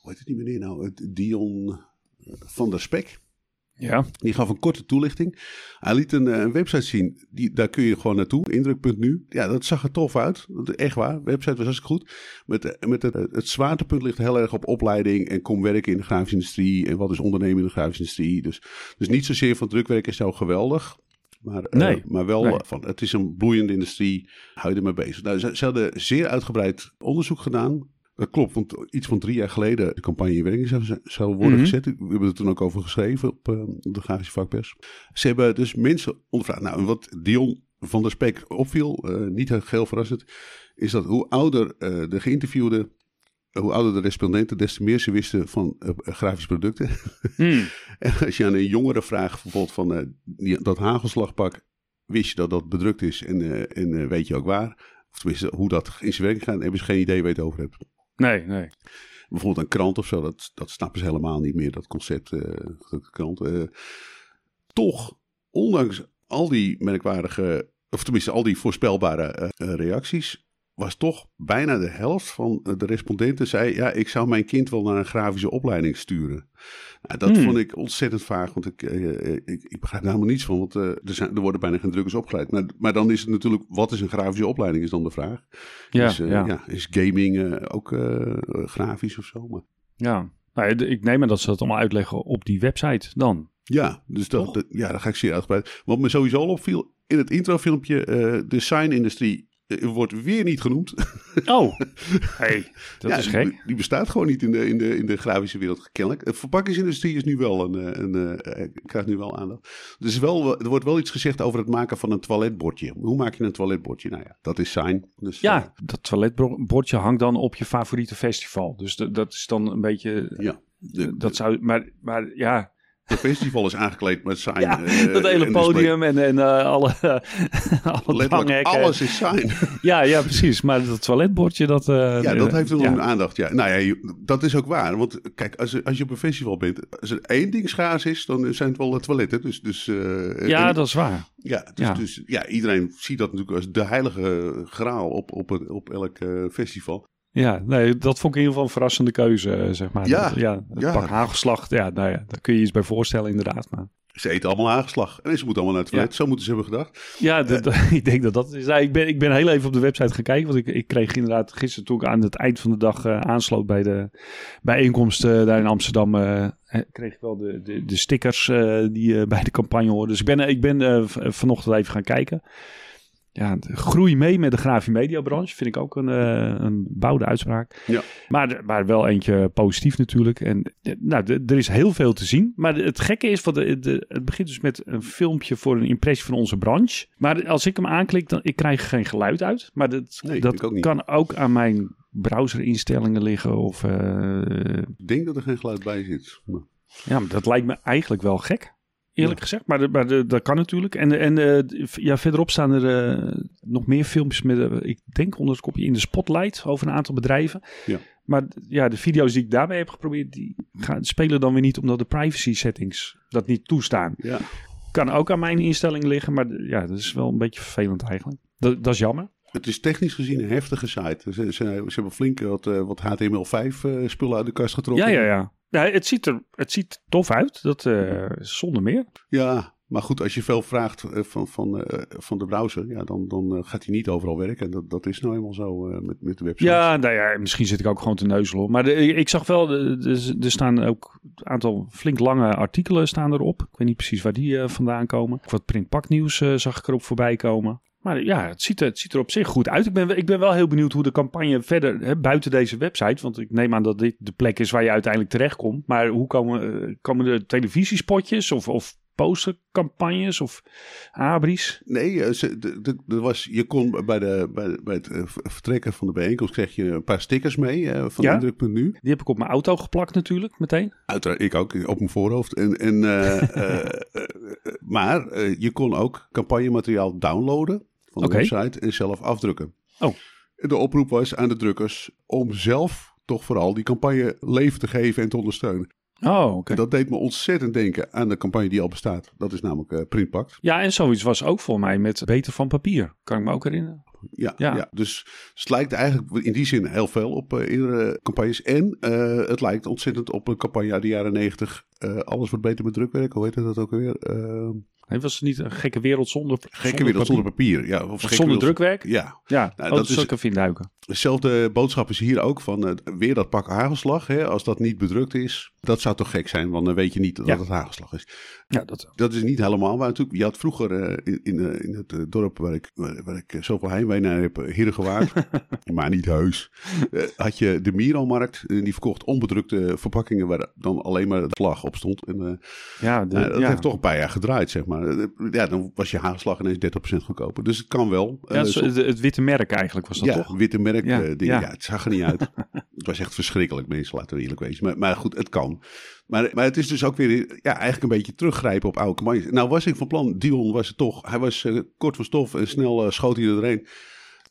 Speaker 2: hoe heet het die meneer nou? Dion van der Spek.
Speaker 3: Ja.
Speaker 2: Die gaf een korte toelichting. Hij liet een, een, website zien. Die, daar kun je gewoon naartoe. Indruk.nu. Ja, dat zag er tof uit. Echt waar. De website was hartstikke goed. Met, met het, het zwaartepunt ligt heel erg op opleiding. En kom werken in de grafische industrie. En wat is ondernemen in de grafische industrie. Dus, dus niet zozeer van drukwerk is nou geweldig. Maar,
Speaker 3: nee,
Speaker 2: uh, maar wel
Speaker 3: nee.
Speaker 2: van het is een bloeiende industrie. Hou je ermee bezig. Nou, ze, ze hadden zeer uitgebreid onderzoek gedaan. Dat klopt, want iets van drie jaar geleden de campagne in werking zou, zou worden
Speaker 3: Mhm.
Speaker 2: gezet. We hebben er toen ook over geschreven op uh, de grafische vakpers. Ze hebben dus mensen ondervraagd. Nou, wat Dion van der Spek opviel, uh, niet heel verrassend, is dat hoe ouder uh, de geïnterviewde, hoe ouder de respondenten, des te meer ze wisten van uh, grafische producten.
Speaker 3: Mm.
Speaker 2: en als je aan een jongere vraagt, bijvoorbeeld van die, dat hagelslagpak, wist je dat dat bedrukt is en, en weet je ook waar? Of tenminste, hoe dat in zijn werking gaat, hebben ze geen idee waar je het over hebt.
Speaker 3: Nee, nee.
Speaker 2: Bijvoorbeeld een krant of zo, dat, dat snappen ze helemaal niet meer, dat concept, uh, dat krant. Uh, toch, ondanks al die merkwaardige, of tenminste al die voorspelbare uh, reacties, was toch bijna de helft van de respondenten zei: Ja, ik zou mijn kind wel naar een grafische opleiding sturen. Nou, dat hmm. vond ik ontzettend vaag, want ik, uh, ik, ik begrijp er helemaal niets van. Want uh, er, zijn, er worden bijna geen drukkers opgeleid. Maar, maar dan is het natuurlijk: wat is een grafische opleiding? Is dan de vraag.
Speaker 3: Ja,
Speaker 2: is, uh,
Speaker 3: ja.
Speaker 2: ja. is gaming ook uh, grafisch of zo? Maar...
Speaker 3: Ja, nou, ik neem aan dat ze dat allemaal uitleggen op die website dan.
Speaker 2: Ja, dus dat, dat, ja, daar ga ik zeer uitgebreid. Wat me sowieso al opviel in het introfilmpje: de sign-industrie eh, wordt weer niet genoemd.
Speaker 3: Oh, hey, dat
Speaker 2: Ja,
Speaker 3: is gek.
Speaker 2: Die, bestaat gewoon niet in de, in de, in de grafische wereld, kennelijk. De verpakkingsindustrie is nu wel een, eh, een, eh, krijgt nu wel aandacht. Er, is wel, er wordt wel iets gezegd over het maken van een toiletbordje. Hoe maak je een toiletbordje? Nou ja, dat is zijn. Dus, eh,
Speaker 3: Ja, dat toiletbordje hangt dan op je favoriete festival. Dus dat is dan een beetje...
Speaker 2: ja. De,
Speaker 3: Dat zou, maar, maar ja,
Speaker 2: Het festival is aangekleed met zijn.
Speaker 3: ja
Speaker 2: eh,
Speaker 3: dat hele
Speaker 2: en display.
Speaker 3: podium en, en eh, alle, alle
Speaker 2: alles is zijn.
Speaker 3: Ja, ja, precies. Maar dat toiletbordje, dat... eh,
Speaker 2: Ja, dat heeft wel
Speaker 3: ja.
Speaker 2: een aandacht. Ja. Nou ja, dat is ook waar. Want kijk, als, je- als je op een festival bent, als er één ding schaars is, dan zijn het wel de toiletten. Dus, dus,
Speaker 3: Ja,
Speaker 2: en-
Speaker 3: dat is waar.
Speaker 2: ja, dus,
Speaker 3: ja.
Speaker 2: dus ja, iedereen ziet dat natuurlijk als de heilige graal op, op, het- op elk festival.
Speaker 3: Ja, nee, dat vond ik in ieder geval een verrassende keuze, eh, zeg maar.
Speaker 2: Ja,
Speaker 3: dat, ja het
Speaker 2: ja.
Speaker 3: pak hagelslag, ja, nou ja, daar kun je iets bij voorstellen inderdaad. Maar
Speaker 2: Ze eten allemaal aangeslag. En ze moeten allemaal naar het toilet. Zo moeten ze hebben gedacht.
Speaker 3: ja, dat- dat- ik denk dat dat is. Ik, ben, ik ben heel even op de website gaan kijken, want ik, ik kreeg inderdaad gisteren toen ik aan het eind van de dag eh, aansloot bij de bijeenkomst eh, daar in Amsterdam, eh, eh, kreeg ik wel de, de, de stickers eh, die eh, bij de campagne horen. Dus ik ben, ik ben eh, vanochtend even gaan kijken. Ja, groei mee met de grafie media branche vind ik ook een, eh, een bouwde uitspraak.
Speaker 2: Ja.
Speaker 3: Maar, maar wel eentje positief natuurlijk. En nou, er is heel veel te zien. Maar het gekke is, de, de, het begint dus met een filmpje voor een impressie van onze branche. Maar als ik hem aanklik, dan ik krijg geen geluid uit. Maar dat,
Speaker 2: Nee,
Speaker 3: dat
Speaker 2: ook
Speaker 3: kan ook aan mijn browserinstellingen liggen. Of, eh,
Speaker 2: Ik denk dat er geen geluid bij zit. Maar-
Speaker 3: ja, maar dat lijkt me eigenlijk wel gek. Eerlijk gezegd, maar, de- maar de- dat kan natuurlijk. En, en eh, ja, verderop staan er eh, nog meer filmpjes met, eh, ik denk onder het kopje in de spotlight over een aantal bedrijven.
Speaker 2: Ja.
Speaker 3: Maar ja, de video's die ik daarbij heb geprobeerd, die gaan, spelen dan weer niet omdat de privacy settings dat niet toestaan.
Speaker 2: Ja.
Speaker 3: Kan ook aan mijn instelling liggen, maar ja, dat is wel een beetje vervelend eigenlijk. Dat, dat is jammer.
Speaker 2: Het is technisch gezien een heftige site. Ze, ze, ze hebben flink wat, eh, wat HTML5 eh, spullen uit de kast getrokken.
Speaker 3: Ja, ja, ja. ja het, ziet er, het ziet tof uit, dat eh, zonder meer.
Speaker 2: Ja, maar goed, als je veel vraagt van, van, van de browser, ja, dan, dan gaat hij niet overal werken. En dat, dat is nou eenmaal zo met, met de website.
Speaker 3: Ja, nou ja, misschien zit ik ook gewoon te neuzelen. Maar de, ik zag wel, de, er staan ook een aantal flink lange artikelen staan erop. Ik weet niet precies waar die vandaan komen. Ook wat printpaknieuws zag ik erop voorbij komen. Maar ja, het ziet, er, het ziet er op zich goed uit. Ik ben, wel- ik ben wel heel benieuwd hoe de campagne verder, hè, buiten deze website. Want ik neem aan dat dit de plek is waar je uiteindelijk terechtkomt. Maar hoe komen, eh, komen er televisiespotjes of, of postercampagnes of abris?
Speaker 2: Nee, eh, ze- de- de- er was, je kon bij, de, bij, de- bij het eh, vertrekken van de bijeenkomst kreeg je een paar stickers mee eh, van
Speaker 3: Ja?
Speaker 2: Indruk.nu.
Speaker 3: Die heb ik op mijn auto geplakt natuurlijk, meteen.
Speaker 2: Uiteraard, ik ook, op mijn voorhoofd. En, en, maar je kon ook campagnemateriaal downloaden van de website en zelf afdrukken.
Speaker 3: Oh.
Speaker 2: De oproep was aan de drukkers om zelf toch vooral die campagne leven te geven en te ondersteunen.
Speaker 3: Oh,
Speaker 2: dat deed me ontzettend denken aan de campagne die al bestaat. Dat is namelijk eh Printpact.
Speaker 3: Ja, en zoiets was ook voor mij met Beter van Papier. Kan ik me ook herinneren.
Speaker 2: Ja, ja.
Speaker 3: Ja.
Speaker 2: dus het lijkt eigenlijk in die zin heel veel op eh, eerdere campagnes. En eh, het lijkt ontzettend op een campagne uit de jaren negentig. Alles wordt beter met drukwerk. Hoe heet dat ook alweer?
Speaker 3: Het was niet een gekke wereld zonder
Speaker 2: gekke wereld zonder papier. Ja, of
Speaker 3: zonder
Speaker 2: wereld-
Speaker 3: drukwerk?
Speaker 2: Ja,
Speaker 3: Ja,
Speaker 2: Nou,
Speaker 3: oh,
Speaker 2: dat is-
Speaker 3: is ook even induiken.
Speaker 2: dezelfde boodschap is hier ook van eh, weer dat pak hagelslag. Hè, als dat niet bedrukt is, dat zou toch gek zijn, want dan weet je niet dat
Speaker 3: Ja.
Speaker 2: het hagelslag is.
Speaker 3: Ja, dat
Speaker 2: Dat is niet helemaal waar natuurlijk. Je had vroeger eh, in, in, eh, in het eh, dorp waar ik, waar, ik zoveel heimwee naar heb, Heergewaard, maar niet heus, had je de Miro-markt. Die verkocht onbedrukte verpakkingen waar dan alleen maar de vlag op stond. En,
Speaker 3: Ja, de,
Speaker 2: nou, dat
Speaker 3: ja.
Speaker 2: heeft toch een paar jaar gedraaid, zeg maar. Ja, dan was je hagelslag ineens 30% goedkoper. Dus het kan wel.
Speaker 3: Ja, het, witte merk eigenlijk was dat
Speaker 2: ja,
Speaker 3: toch?
Speaker 2: witte merk
Speaker 3: ja. Ja.
Speaker 2: het zag er niet uit. het was echt verschrikkelijk, mensen, laten we eerlijk wezen. Maar, maar goed, het kan. Maar, maar het is dus ook weer ja, eigenlijk een beetje teruggrijpen op oude campagnes. Nou was ik van plan, Dion was het toch. Hij was eh, kort van stof en snel eh, schoot hij er doorheen.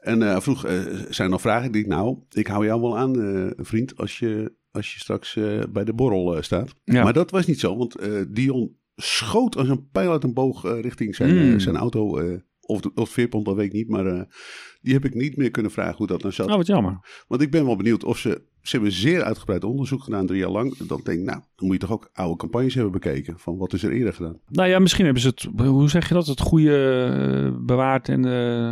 Speaker 2: En hij vroeg, zijn er nog vragen? Ik denk, nou, ik hou jou wel aan, vriend, als je, als je straks bij de borrel staat.
Speaker 3: Ja.
Speaker 2: Maar dat was niet zo, want Dion schoot als een pijl uit een boog richting zijn, eh,
Speaker 3: Mm.
Speaker 2: zijn auto. of, of Veerpont, dat weet ik niet. Maar die heb ik niet meer kunnen vragen hoe dat nou zat.
Speaker 3: Oh, wat jammer.
Speaker 2: Want ik ben wel benieuwd of ze... Ze hebben zeer uitgebreid onderzoek gedaan, drie jaar lang. Dan denk ik, nou, dan moet je toch ook oude campagnes hebben bekeken. Van wat is er eerder gedaan?
Speaker 3: Nou ja, misschien hebben ze het, hoe zeg je dat, het goede eh, bewaard en, eh,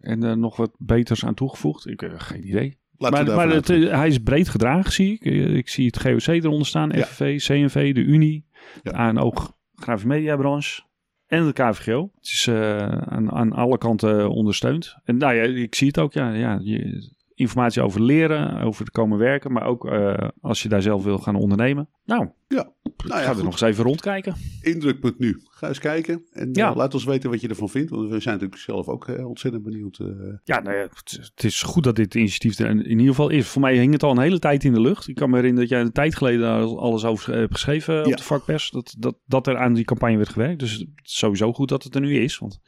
Speaker 3: en er nog wat beters aan toegevoegd. Ik heb geen idee.
Speaker 2: Laten
Speaker 3: maar het, eh, hij is breed gedragen, zie ik. Eh, Ik zie het GOC eronder staan,
Speaker 2: Ja.
Speaker 3: FNV, CNV, de Unie,
Speaker 2: Ja.
Speaker 3: de ANO Grafische Media Branche en de KVGO. Het is uh, aan, aan alle kanten ondersteund. En nou ja, ik zie het ook. Ja, ja, je, informatie over leren, over komen werken, maar ook uh, als je daar zelf wil gaan ondernemen. Nou,
Speaker 2: ja. Nou ja,
Speaker 3: ga er nog eens even rondkijken.
Speaker 2: Indruk.nu. Ga eens kijken en ja. uh, laat ons weten wat je ervan vindt. Want we zijn natuurlijk zelf ook uh, ontzettend benieuwd.
Speaker 3: Ja, nou ja, het, is goed dat dit initiatief er in ieder geval is. Voor mij hing het al een hele tijd in de lucht. Ik kan me herinneren dat jij een tijd geleden daar alles over hebt geschreven ja. op de vakpers. Dat, dat, dat er aan die campagne werd gewerkt. Dus het is sowieso goed dat het er nu is. Want,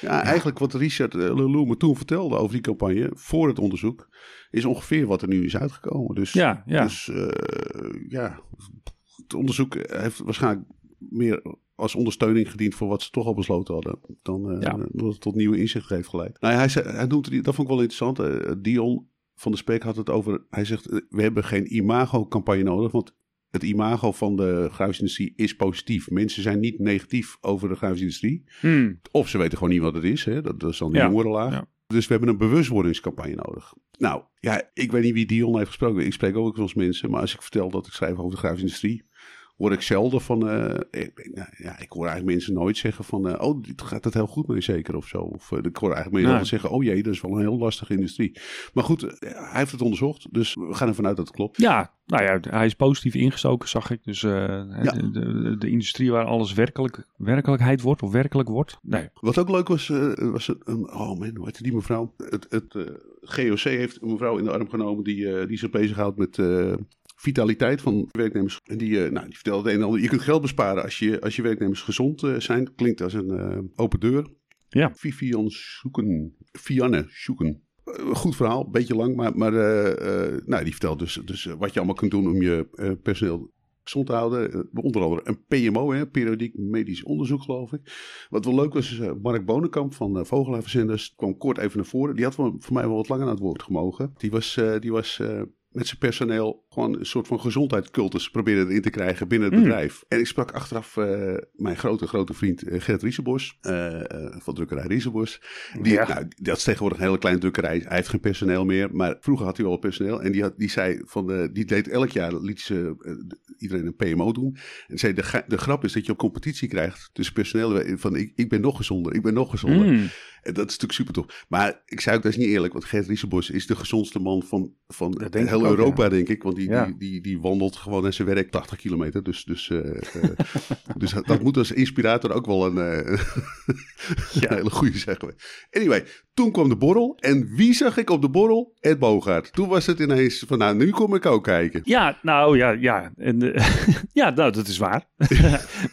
Speaker 2: ja, eigenlijk wat Richard Lelou me toen vertelde over die campagne voor het onderzoek is ongeveer wat er nu is uitgekomen. Dus
Speaker 3: ja, ja.
Speaker 2: Dus, uh, ja, het onderzoek heeft waarschijnlijk meer als ondersteuning gediend voor wat ze toch al besloten hadden. Dan uh, ja. dat het tot nieuwe inzichten heeft geleid. Nou, hij, zei, hij noemde, dat vond ik wel interessant. Uh, Dion van de Spek had het over. Hij zegt: We hebben geen imago-campagne nodig. Want het imago van de gruisindustrie is positief. Mensen zijn niet negatief over de gruisindustrie.
Speaker 3: Hmm.
Speaker 2: Of ze weten gewoon niet wat het is. Hè? Dat, dat is dan de.
Speaker 3: Ja.
Speaker 2: Dus we hebben een bewustwordingscampagne nodig. Nou, ja, ik weet niet wie Dion heeft gesproken. Ik spreek ook soms mensen. Maar als ik vertel dat ik schrijf over de gruisindustrie... hoor ik zelden van... eh, ik, nou, ja, ik hoor eigenlijk mensen nooit zeggen van... eh, oh, dit gaat het heel goed mee zeker of zo. Of eh, ik hoor eigenlijk mensen zeggen... oh jee, dat is wel een heel lastige industrie. Maar goed, hij heeft het onderzocht. Dus we gaan ervan uit dat het klopt.
Speaker 3: Ja, nou ja, hij is positief ingestoken, zag ik. Dus de, de, de industrie waar alles werkelijk, werkelijkheid wordt of werkelijk wordt. Nee.
Speaker 2: Wat ook leuk was, was een, oh man, hoe heette die mevrouw? Het, het GOC heeft een mevrouw in de arm genomen die, die zich bezighoudt met vitaliteit van werknemers. En die, eh, nou, die vertelde het een en ander. Je kunt geld besparen als je, als je werknemers gezond eh, zijn. Klinkt als een eh, open deur.
Speaker 3: Ja.
Speaker 2: Vivian Zoeken. Vianne Zoeken. Goed verhaal, beetje lang, maar, maar nou, die vertelt dus, dus wat je allemaal kunt doen om je personeel gezond te houden. Onder andere een PMO, hè, periodiek medisch onderzoek, geloof ik. Wat wel leuk was, is Mark Bonenkamp van uh, kwam kort even naar voren. Die had voor mij wel wat langer aan het woord gemogen. Die was, die was met zijn personeel gewoon een soort van gezondheidscultus proberen erin te krijgen binnen het
Speaker 3: Mm.
Speaker 2: bedrijf. En ik sprak achteraf eh, mijn grote, grote vriend eh, Gert Riesenbos eh, van drukkerij Riesenbos. Die,
Speaker 3: Ja.
Speaker 2: nou, dat is tegenwoordig een hele kleine drukkerij. Hij heeft geen personeel meer, maar vroeger had hij wel personeel. En die, had, die zei van, de, die deed elk jaar, liet ze iedereen een PMO doen. En zei, de, de grap is dat je op competitie krijgt tussen personeel. Van, ik, ik ben nog gezonder, ik ben nog gezonder.
Speaker 3: Mm.
Speaker 2: En dat is natuurlijk super tof. Maar ik zei ook, dat is niet eerlijk, want Gert Riesenbos is de gezondste man van, van heel
Speaker 3: ook,
Speaker 2: Europa, denk ik. Want die,
Speaker 3: Ja.
Speaker 2: die, die, die wandelt gewoon naar zijn werk 80 kilometer. Dus, dus, eh, eh, dus dat- dat moet als inspirator ook wel een, eh, een hele goede zeggen. Anyway, toen kwam de borrel. En wie zag ik op de borrel? Ed Bogaert. Toen was het ineens van, nou, nu kom ik ook kijken.
Speaker 3: Ja, nou ja, ja. En, ja, nou, dat is waar.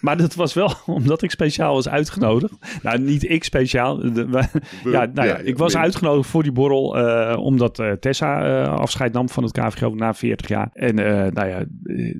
Speaker 3: maar dat was wel omdat ik speciaal was uitgenodigd. Nou, niet ik speciaal. De- we- ja, nou ja, ik was
Speaker 2: we-
Speaker 3: uitgenodigd voor die borrel eh, omdat eh, Tessa eh, afscheid nam van het KVGO na 40 jaar. En nou ja,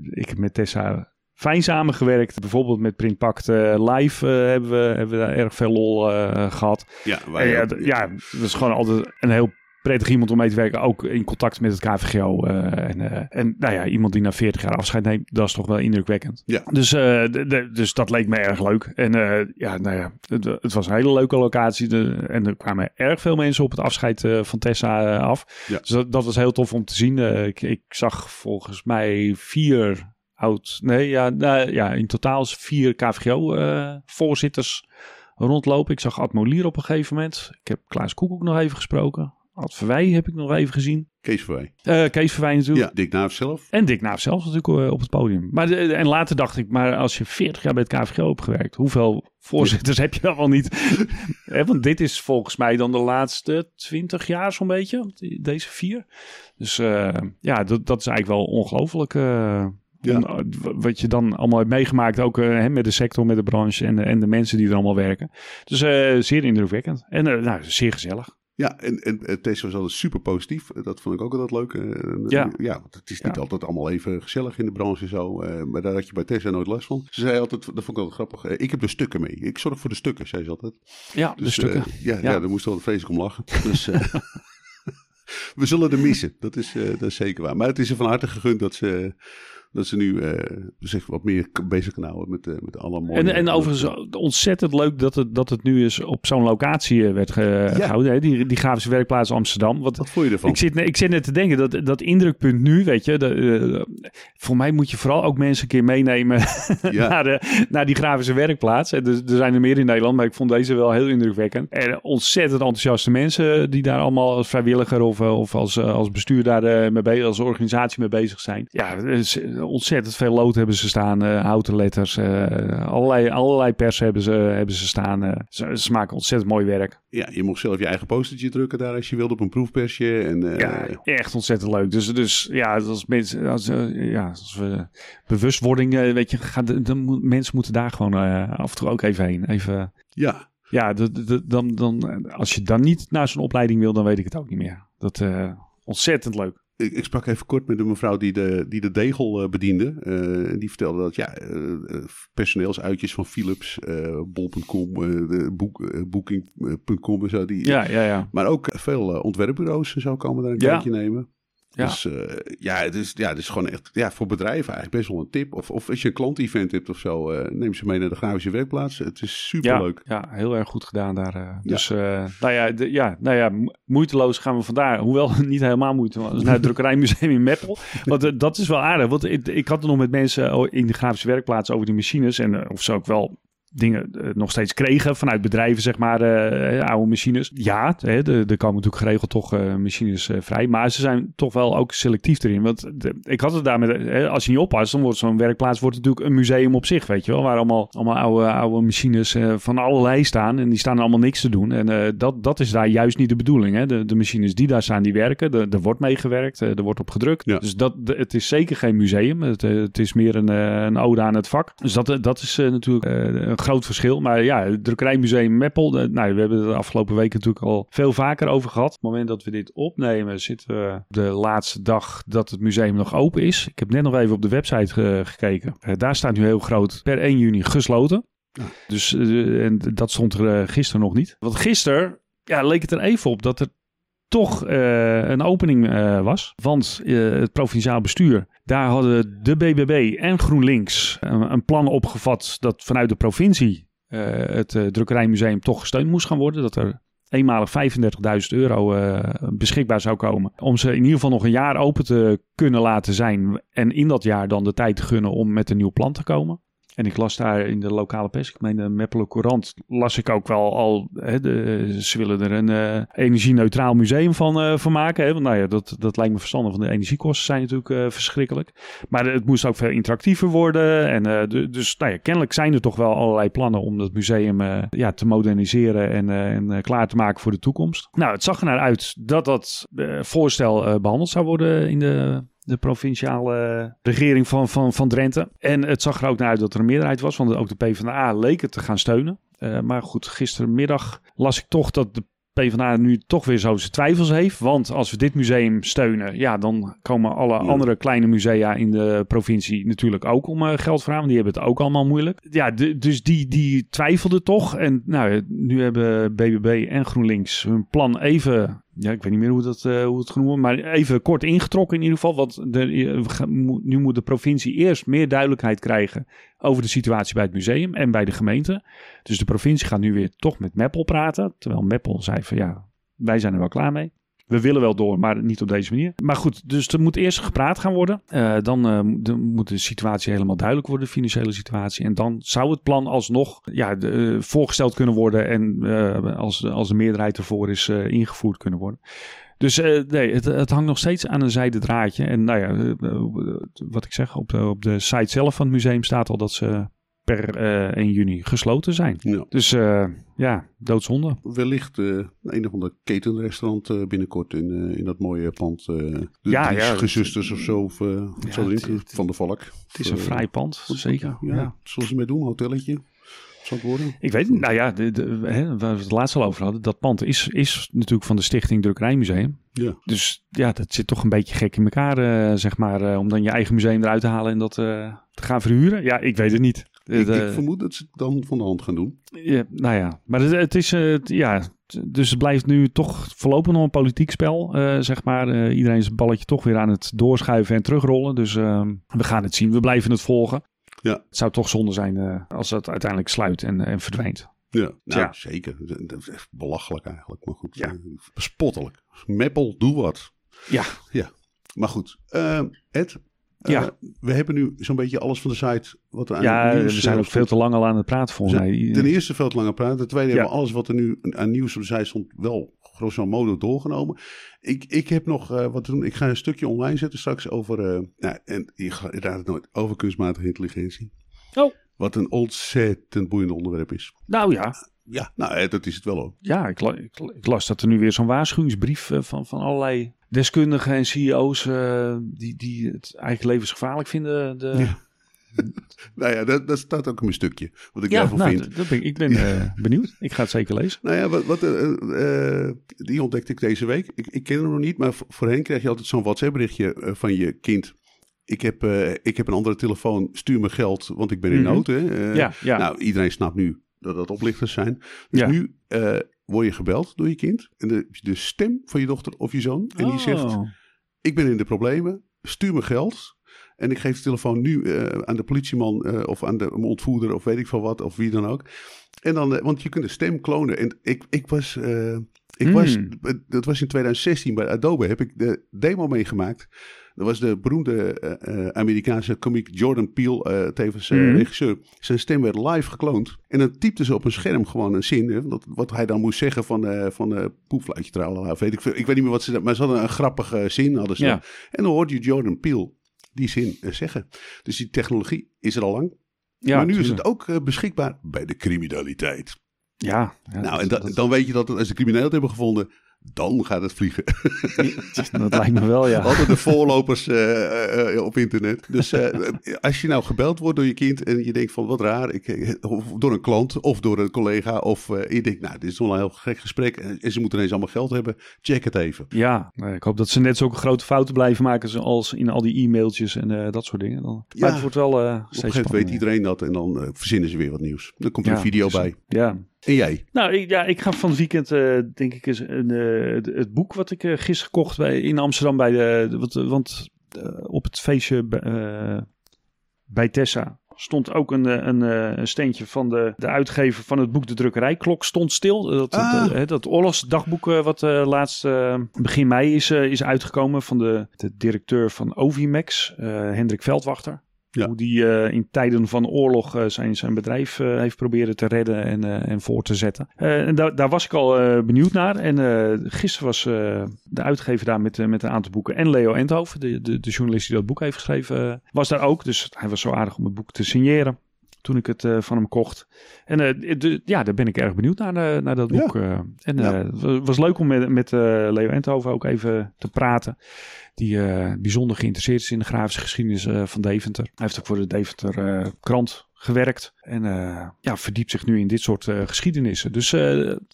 Speaker 3: ik heb met Tessa fijn samengewerkt. Bijvoorbeeld met Printpact Live hebben, we, hebben we daar erg veel lol eh, gehad.
Speaker 2: Ja, wij
Speaker 3: ja, dat is gewoon altijd een heel prettig iemand om mee te werken. Ook in contact met het KVGO. eh, en, eh, en nou ja, iemand die na 40 jaar afscheid neemt, dat is toch wel indrukwekkend.
Speaker 2: Ja.
Speaker 3: Dus, eh, dus dat leek me erg leuk. En ja, nou ja, het, het was een hele leuke locatie. De, en er kwamen erg veel mensen op het afscheid van Tessa af.
Speaker 2: Ja.
Speaker 3: Dus dat, dat was heel tof om te zien. Ik, ik zag volgens mij vier oud... Nee, ja, nou, ja in totaal is vier KVGO-voorzitters rondlopen. Ik zag Ad Molier op een gegeven moment. Ik heb Klaas Koekoek nog even gesproken. Ad Verwij heb ik nog even gezien.
Speaker 2: Kees Verwij.
Speaker 3: Eh, Kees Verwij natuurlijk.
Speaker 2: Ja, Dick Naaf zelf.
Speaker 3: En Dick Naaf zelf natuurlijk op het podium. Maar de- en later dacht ik, maar als je 40 jaar bij het KVGO hebt gewerkt, hoeveel voorzitters heb je dan wel niet? Want dit is volgens mij dan de laatste 20 jaar zo'n beetje, deze vier. Dus eh, ja, dat, dat is eigenlijk wel ongelooflijk. eh,
Speaker 2: Ja.
Speaker 3: wat je dan allemaal hebt meegemaakt, ook hè, met de sector, met de branche en, de- en de mensen die er allemaal werken. Dus zeer indrukwekkend. En nou, zeer gezellig.
Speaker 2: Ja, en, en eh, Tessa was altijd super positief. Eh, Dat vond ik ook altijd leuk. Eh,
Speaker 3: Ja.
Speaker 2: ja, want het is niet
Speaker 3: Ja.
Speaker 2: altijd allemaal even gezellig in de branche zo. eh, maar daar had je bij Tessa nooit last van. Ze zei altijd, dat vond ik altijd grappig. eh, ik heb de stukken mee. Ik zorg voor de stukken, zei ze altijd.
Speaker 3: Ja, de
Speaker 2: Dus,
Speaker 3: stukken.
Speaker 2: eh, ja, ja.
Speaker 3: Ja.
Speaker 2: daar moest wel vreselijk om lachen. Dus eh, we zullen er missen. Dat is, eh, dat is zeker waar. Maar het is er van harte gegund dat ze, Dat ze nu eh, zich wat meer bezig kunnen houden met, eh, met alle mooie...
Speaker 3: En, en overigens ontzettend leuk dat het, dat het nu eens op zo'n locatie eh, werd ge- gehouden. Hè? Die, die grafische werkplaats Amsterdam. Want
Speaker 2: Wat vond je ervan?
Speaker 3: ik zit, ik zit net te denken, dat, dat indrukpunt nu, weet je. Eh, voor mij moet je vooral ook mensen een keer meenemen
Speaker 2: Ja.
Speaker 3: naar, de, naar die grafische werkplaats. En Er, er zijn er meer in Nederland, maar ik vond deze wel heel indrukwekkend. En ontzettend enthousiaste mensen die daar allemaal als vrijwilliger of, eh, of als, eh, als bestuur daar eh, mee bezig, als organisatie mee bezig zijn. Ja, is ontzettend veel lood hebben ze staan, eh, houten letters, eh, allerlei, allerlei pers hebben ze, hebben ze staan. eh. ze, ze maken ontzettend mooi werk.
Speaker 2: Ja, je mocht zelf je eigen postertje drukken daar als je wilde op een proefpersje. En,
Speaker 3: Ja, echt ontzettend leuk. Dus, dus ja, als mensen, als, ja, als we bewustwording, weet je, gaat, de, mensen moeten daar gewoon af en toe ook even heen. Even,
Speaker 2: ja,
Speaker 3: ja, de, de- dan, dan, als je dan niet naar zo'n opleiding wil, dan weet ik het ook niet meer. Dat eh ontzettend leuk.
Speaker 2: Ik, ik sprak even kort met een mevrouw die de, die de degel eh, bediende. Eh, en die vertelde dat ja, eh, personeelsuitjes van Philips, bol.com, de boek, booking.com en zo. Die,
Speaker 3: Ja, ja, ja.
Speaker 2: Maar ook veel ontwerpbureaus en zo komen daar een
Speaker 3: Ja.
Speaker 2: kijkje nemen.
Speaker 3: Ja.
Speaker 2: Dus eh, ja, het is, ja, het is gewoon echt ja, voor bedrijven eigenlijk best wel een tip. Of, of als je een klant-event hebt of zo, eh, neem ze mee naar de grafische werkplaats. Het is super
Speaker 3: Ja,
Speaker 2: leuk.
Speaker 3: ja, heel erg goed gedaan daar. eh. Dus, nou ja, de, ja, nou ja, mo- moeiteloos gaan we vandaar. Hoewel niet helemaal moeiteloos. Naar het Drukkerijmuseum in Meppel. Want dat is wel aardig. Want ik, ik had er nog met mensen oh, in de grafische werkplaats over die machines. En of ze ook wel dingen eh, nog steeds kregen vanuit bedrijven, zeg maar, eh, oude machines. Ja, hè, er er komen natuurlijk geregeld toch eh, machines eh, vrij. Maar ze zijn toch wel ook selectief erin. Want de- ik had het daar met, eh, als je niet oppast, dan wordt zo'n werkplaats wordt natuurlijk een museum op zich, weet je wel. Waar allemaal, allemaal oude, oude machines eh, van allerlei staan. En die staan allemaal niks te doen. En eh, dat, dat is daar juist niet de bedoeling. Hè. De, de machines die daar staan, die werken. Er, er wordt meegewerkt, eh, er wordt op gedrukt.
Speaker 2: Ja.
Speaker 3: Dus dat, de- het is zeker geen museum. Het, eh, het is meer een, eh, een ode aan het vak. Dus dat, eh, dat is eh, natuurlijk eh, groot verschil. Maar ja, het drukkerijmuseum Meppel, eh, nou, we hebben het de afgelopen weken natuurlijk al veel vaker over gehad. Op het moment dat we dit opnemen, zitten we op de laatste dag dat het museum nog open is. Ik heb net nog even op de website gekeken. Eh, daar staat nu heel groot per 1 juni gesloten.
Speaker 2: Ja.
Speaker 3: Dus eh, en dat stond er gisteren nog niet. Want gisteren ja, leek het er even op dat er toch eh, een opening eh, was. Want eh, het provinciaal bestuur, daar hadden de BBB en GroenLinks een, plan opgevat dat vanuit de provincie het drukkerijmuseum toch gesteund moest gaan worden. Dat er eenmalig 35.000 euro beschikbaar zou komen. Om ze in ieder geval nog een jaar open te kunnen laten zijn. En in dat jaar dan de tijd te gunnen om met een nieuw plan te komen. En ik las daar in de lokale pers, ik meen de Courant, las ik ook wel al, hè, de, ze willen er een eh, energie-neutraal museum van, eh, van maken. Hè? Want nou ja, dat, dat lijkt me verstandig, want de energiekosten zijn natuurlijk eh, verschrikkelijk. Maar het moest ook veel interactiever worden. En, dus nou ja, kennelijk zijn er toch wel allerlei plannen om dat museum ja, te moderniseren en, en klaar te maken voor de toekomst. Nou, het zag er naar uit dat dat voorstel eh, behandeld zou worden in de de provinciale regering van, van, van Drenthe. En het zag er ook naar uit dat er een meerderheid was, want ook de PvdA leek het te gaan steunen. Eh, maar goed, gistermiddag las ik toch dat de PvdA nu toch weer zo zijn twijfels heeft. Want als we dit museum steunen, ja, dan komen alle
Speaker 2: Ja.
Speaker 3: andere kleine musea in de provincie natuurlijk ook om eh, geld vragen. Want die hebben het ook allemaal moeilijk. Ja, de- dus die, die twijfelden toch. En nou, nu hebben BBB en GroenLinks hun plan even ja, ik weet niet meer hoe, dat, eh, hoe het genoemd wordt, maar even kort ingetrokken in ieder geval. Want de, mo- nu moet de provincie eerst meer duidelijkheid krijgen over de situatie bij het museum en bij de gemeente. Dus de provincie gaat nu weer toch met Meppel praten. Terwijl Meppel zei van ja, wij zijn er wel klaar mee. We willen wel door, maar niet op deze manier. Maar goed, dus er moet eerst gepraat gaan worden. Eh, dan eh, dan moet de situatie helemaal duidelijk worden, de financiële situatie. En dan zou het plan alsnog ja, eh, voorgesteld kunnen worden. En als, als de meerderheid ervoor is ingevoerd kunnen worden. Dus nee, het, het hangt nog steeds aan een zijde draadje. En nou ja, wat ik zeg, op de, op de site zelf van het museum staat al dat ze per eh 1 juni gesloten zijn.
Speaker 2: Ja.
Speaker 3: Dus eh, ja, doodzonde.
Speaker 2: Wellicht eh, een of ander ketenrestaurant eh, binnenkort in, eh, in dat mooie pand. eh de
Speaker 3: Ja, ja,
Speaker 2: gezusters of zo. Of, eh,
Speaker 3: Ja,
Speaker 2: erin?
Speaker 3: het- het-
Speaker 2: van de Valk.
Speaker 3: Het is een
Speaker 2: Eh,
Speaker 3: vrij pand, zeker.
Speaker 2: Ja,
Speaker 3: ja.
Speaker 2: zullen ze mee doen? Hotelletje? Het worden?
Speaker 3: Ik weet niet. Nou ja, de, de, hè, waar we het laatst al over hadden. Dat pand is, is natuurlijk van de Stichting Drukkerijmuseum.
Speaker 2: Ja.
Speaker 3: Dus ja, dat zit toch een beetje gek in elkaar, eh, zeg maar. eh, om dan je eigen museum eruit te halen en dat eh, te gaan verhuren. Ja, ik weet het niet.
Speaker 2: Ik,
Speaker 3: De-
Speaker 2: ik vermoed dat ze het dan van de hand gaan doen.
Speaker 3: ja, nou ja, maar het, het is, eh, ja, dus het blijft nu toch voorlopig nog een politiek spel, eh, zeg maar. Eh, iedereen is het balletje toch weer aan het doorschuiven en terugrollen. Dus uh, we gaan het zien. We blijven het volgen.
Speaker 2: Ja.
Speaker 3: Het zou toch zonde zijn uh, als het uiteindelijk sluit en, en verdwijnt.
Speaker 2: Ja, nou,
Speaker 3: Ja.
Speaker 2: zeker. Dat is echt belachelijk eigenlijk. Maar goed,
Speaker 3: Ja.
Speaker 2: eh, bespottelijk. Meppel, doe wat.
Speaker 3: Ja,
Speaker 2: Maar goed, eh, Ed, eh,
Speaker 3: Ja.
Speaker 2: we hebben nu zo'n beetje alles van de site wat er aan
Speaker 3: ja
Speaker 2: nieuws
Speaker 3: we zijn
Speaker 2: eh,
Speaker 3: ook veel te lang al aan het praten volgens mij.
Speaker 2: ten eerste veel te lang aan het praten. Ten tweede
Speaker 3: Ja.
Speaker 2: hebben we alles wat er nu aan nieuws op de site stond wel grosso modo doorgenomen. Ik, ik heb nog eh, wat te doen. Ik ga een stukje online zetten straks over, eh, nou, en je raadt het nooit, over kunstmatige intelligentie.
Speaker 3: Oh.
Speaker 2: Wat een ontzettend boeiend onderwerp is.
Speaker 3: Nou ja,
Speaker 2: Ja, nou, eh, dat is het wel ook.
Speaker 3: ja ik, la- ik, ik las dat er nu weer zo'n waarschuwingsbrief eh, van, van allerlei deskundigen en CEO's eh, die, die het eigenlijk levensgevaarlijk vinden. De...
Speaker 2: Ja. Nou ja, dat, dat staat ook in mijn stukje. Wat ik
Speaker 3: Ja,
Speaker 2: daarvan
Speaker 3: nou,
Speaker 2: vind.
Speaker 3: dat ben, ik ik ben eh, benieuwd. Ik ga het zeker lezen.
Speaker 2: Nou ja, wat, wat, eh, die ontdekte ik deze week. Ik, ik ken hem nog niet, maar voor- voorheen krijg je altijd zo'n WhatsApp-berichtje van je kind. Ik heb, eh, ik heb een andere telefoon, stuur me geld, want ik ben in
Speaker 3: Mhm.
Speaker 2: nood. Hè?
Speaker 3: Ja, ja.
Speaker 2: Nou, iedereen snapt nu dat dat oplichters zijn. Dus
Speaker 3: Ja.
Speaker 2: nu eh, word je gebeld door je kind. En de, de stem van je dochter of je zoon. En die zegt,
Speaker 3: Oh.
Speaker 2: ik ben in de problemen, stuur me geld. En ik geef de telefoon nu eh, aan de politieman eh, of aan de ontvoerder of weet ik veel wat, of wie dan ook. En dan, eh, want je kunt de stem klonen. En ik, ik was, ik
Speaker 3: Hmm.
Speaker 2: was, dat was in 2016 bij Adobe, heb ik de demo meegemaakt. Dat was de beroemde eh, eh, Amerikaanse komiek Jordan Peele, eh, tevens
Speaker 3: Mhm.
Speaker 2: regisseur. Zijn stem werd live gekloond. En dan typte ze op een scherm gewoon een zin. Hè, wat, wat hij dan moest zeggen van, van poepfluitje tralala, of weet ik veel. Ik weet niet meer wat ze... Maar ze hadden een grappige zin, hadden ze.
Speaker 3: Ja.
Speaker 2: En dan hoorde je Jordan Peele die zin zeggen. Dus die technologie is er al lang.
Speaker 3: Ja,
Speaker 2: maar nu is het ook beschikbaar bij de criminaliteit.
Speaker 3: Ja, ja,
Speaker 2: nou, en
Speaker 3: dat,
Speaker 2: dan weet je dat als de criminelen het hebben gevonden, dan gaat het vliegen.
Speaker 3: dat, lijkt me wel, ja.
Speaker 2: Altijd de voorlopers eh, eh, eh, op internet. Dus als je nou gebeld wordt door je kind en je denkt van wat raar, ik, of door een klant of door een collega, of je denkt, nou, dit is wel een heel gek gesprek en, ze moeten ineens allemaal geld hebben, check het even.
Speaker 3: Ja, nee, ik hoop dat ze net zulke grote fouten blijven maken zoals in al die e-mailtjes en dat soort dingen. Dan,
Speaker 2: Ja.
Speaker 3: maar het wordt wel eh
Speaker 2: Op een
Speaker 3: steeds
Speaker 2: gegeven moment weet iedereen dat en dan verzinnen ze weer wat nieuws. Dan komt er
Speaker 3: Ja,
Speaker 2: een video bij.
Speaker 3: Ja,
Speaker 2: En jij?
Speaker 3: Nou, ik, ja, ik ga van het weekend, eh, denk ik, eens een, eh, het, het boek wat ik eh, gisteren kocht bij, in Amsterdam bij de. Wat, want op het feestje bij, bij Tessa stond ook een, een, een steentje van de, de uitgever van het boek De Drukkerijklok stond stil. Dat,
Speaker 2: Ah.
Speaker 3: dat, dat oorlogsdagboek eh, wat eh, laatst begin mei is, is uitgekomen van de, de directeur van Ovimax, Hendrik Veldwachter. Hoe die eh, in tijden van oorlog eh, zijn, zijn bedrijf eh, heeft proberen te redden en, en voor te zetten. En daar, was ik al benieuwd naar. En gisteren was de uitgever daar met, met een aantal boeken. En Leo Endhoven, de, de, de journalist die dat boek heeft geschreven, was daar ook. Dus hij was zo aardig om het boek te signeren. Toen ik het eh, van hem kocht. En eh, de- ja, daar ben ik erg benieuwd naar, eh, naar dat boek. en het wa- was leuk om met, met Leo Endhoven ook even te praten die bijzonder geïnteresseerd is in de grafische geschiedenis van Deventer. Hij heeft ook voor de Deventer krant gewerkt en ja, verdiept zich nu in dit soort eh, geschiedenissen. Dus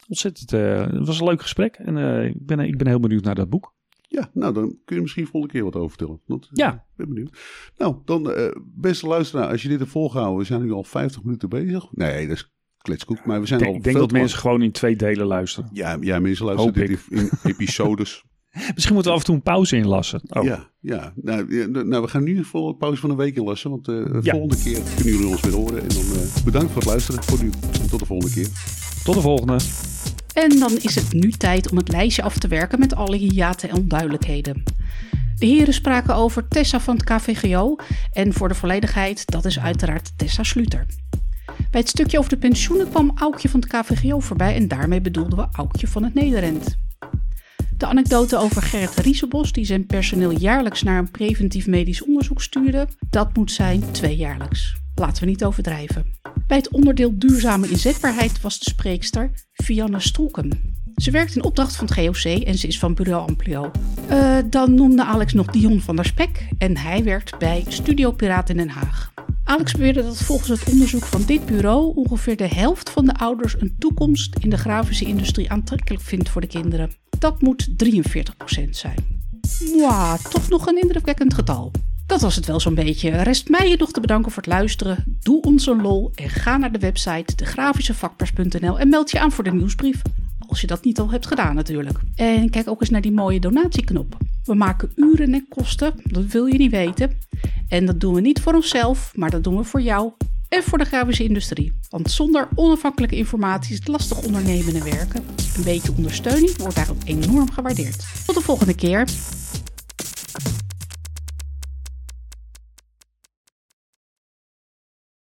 Speaker 3: ontzettend, het was een leuk gesprek en ik, ben, ik ben heel benieuwd naar dat boek.
Speaker 2: Ja, nou dan kun je misschien volgende keer wat over vertellen. Want, eh,
Speaker 3: Ja.
Speaker 2: Ik ben benieuwd. Nou, dan eh, beste luisteraar, als je dit hebt volgehouden, we zijn nu al 50 minuten bezig. Nee, dat is kletskoek, maar we zijn
Speaker 3: Ik
Speaker 2: al
Speaker 3: denk, ik denk dat mensen gewoon in twee delen luisteren.
Speaker 2: Ja, ja, mensen luisteren dit in, in episodes.
Speaker 3: Misschien moeten we af en toe een pauze inlassen. Oh.
Speaker 2: Ja, ja. Nou, ja, nou, we gaan nu voor een pauze van een week inlassen, want eh, de
Speaker 3: Ja.
Speaker 2: volgende keer kunnen jullie ons weer horen. En dan eh, bedankt voor het luisteren voor nu en tot de volgende keer.
Speaker 3: Tot de volgende.
Speaker 1: En dan is het nu tijd om het lijstje af te werken met alle hiaten en onduidelijkheden. De heren spraken over Tessa van het KVGO en voor de volledigheid, dat is uiteraard Tessa Sluter. Bij het stukje over de pensioenen kwam Aukje van het KVGO voorbij en daarmee bedoelden we Aukje van het Nederend. De anekdote over Gerrit Riesenbos, die zijn personeel jaarlijks naar een preventief medisch onderzoek stuurde, dat moet zijn tweejaarlijks. Laten we niet overdrijven. Bij het onderdeel duurzame inzetbaarheid was de spreekster Vianne Stroeken. Ze werkt in opdracht van het GOC en ze is van Bureau Amplio. Eh, dan noemde Alex nog Dion van der Spek en hij werkt bij Studio Piraat in Den Haag. Alex beweerde dat volgens het onderzoek van dit bureau ongeveer de helft van de ouders een toekomst in de grafische industrie aantrekkelijk vindt voor de kinderen. Dat moet 43% zijn. Mwah, toch nog een indrukwekkend getal. Dat was het wel zo'n beetje. Rest mij je nog te bedanken voor het luisteren. Doe ons een lol en ga naar de website degrafischevakpers.nl en meld je aan voor de nieuwsbrief. Als je dat niet al hebt gedaan natuurlijk. En kijk ook eens naar die mooie donatieknop. We maken uren en kosten, dat wil je niet weten. En dat doen we niet voor onszelf, maar dat doen we voor jou en voor de grafische industrie. Want zonder onafhankelijke informatie is het lastig ondernemen en werken. Een beetje ondersteuning wordt daarom enorm gewaardeerd. Tot de volgende keer.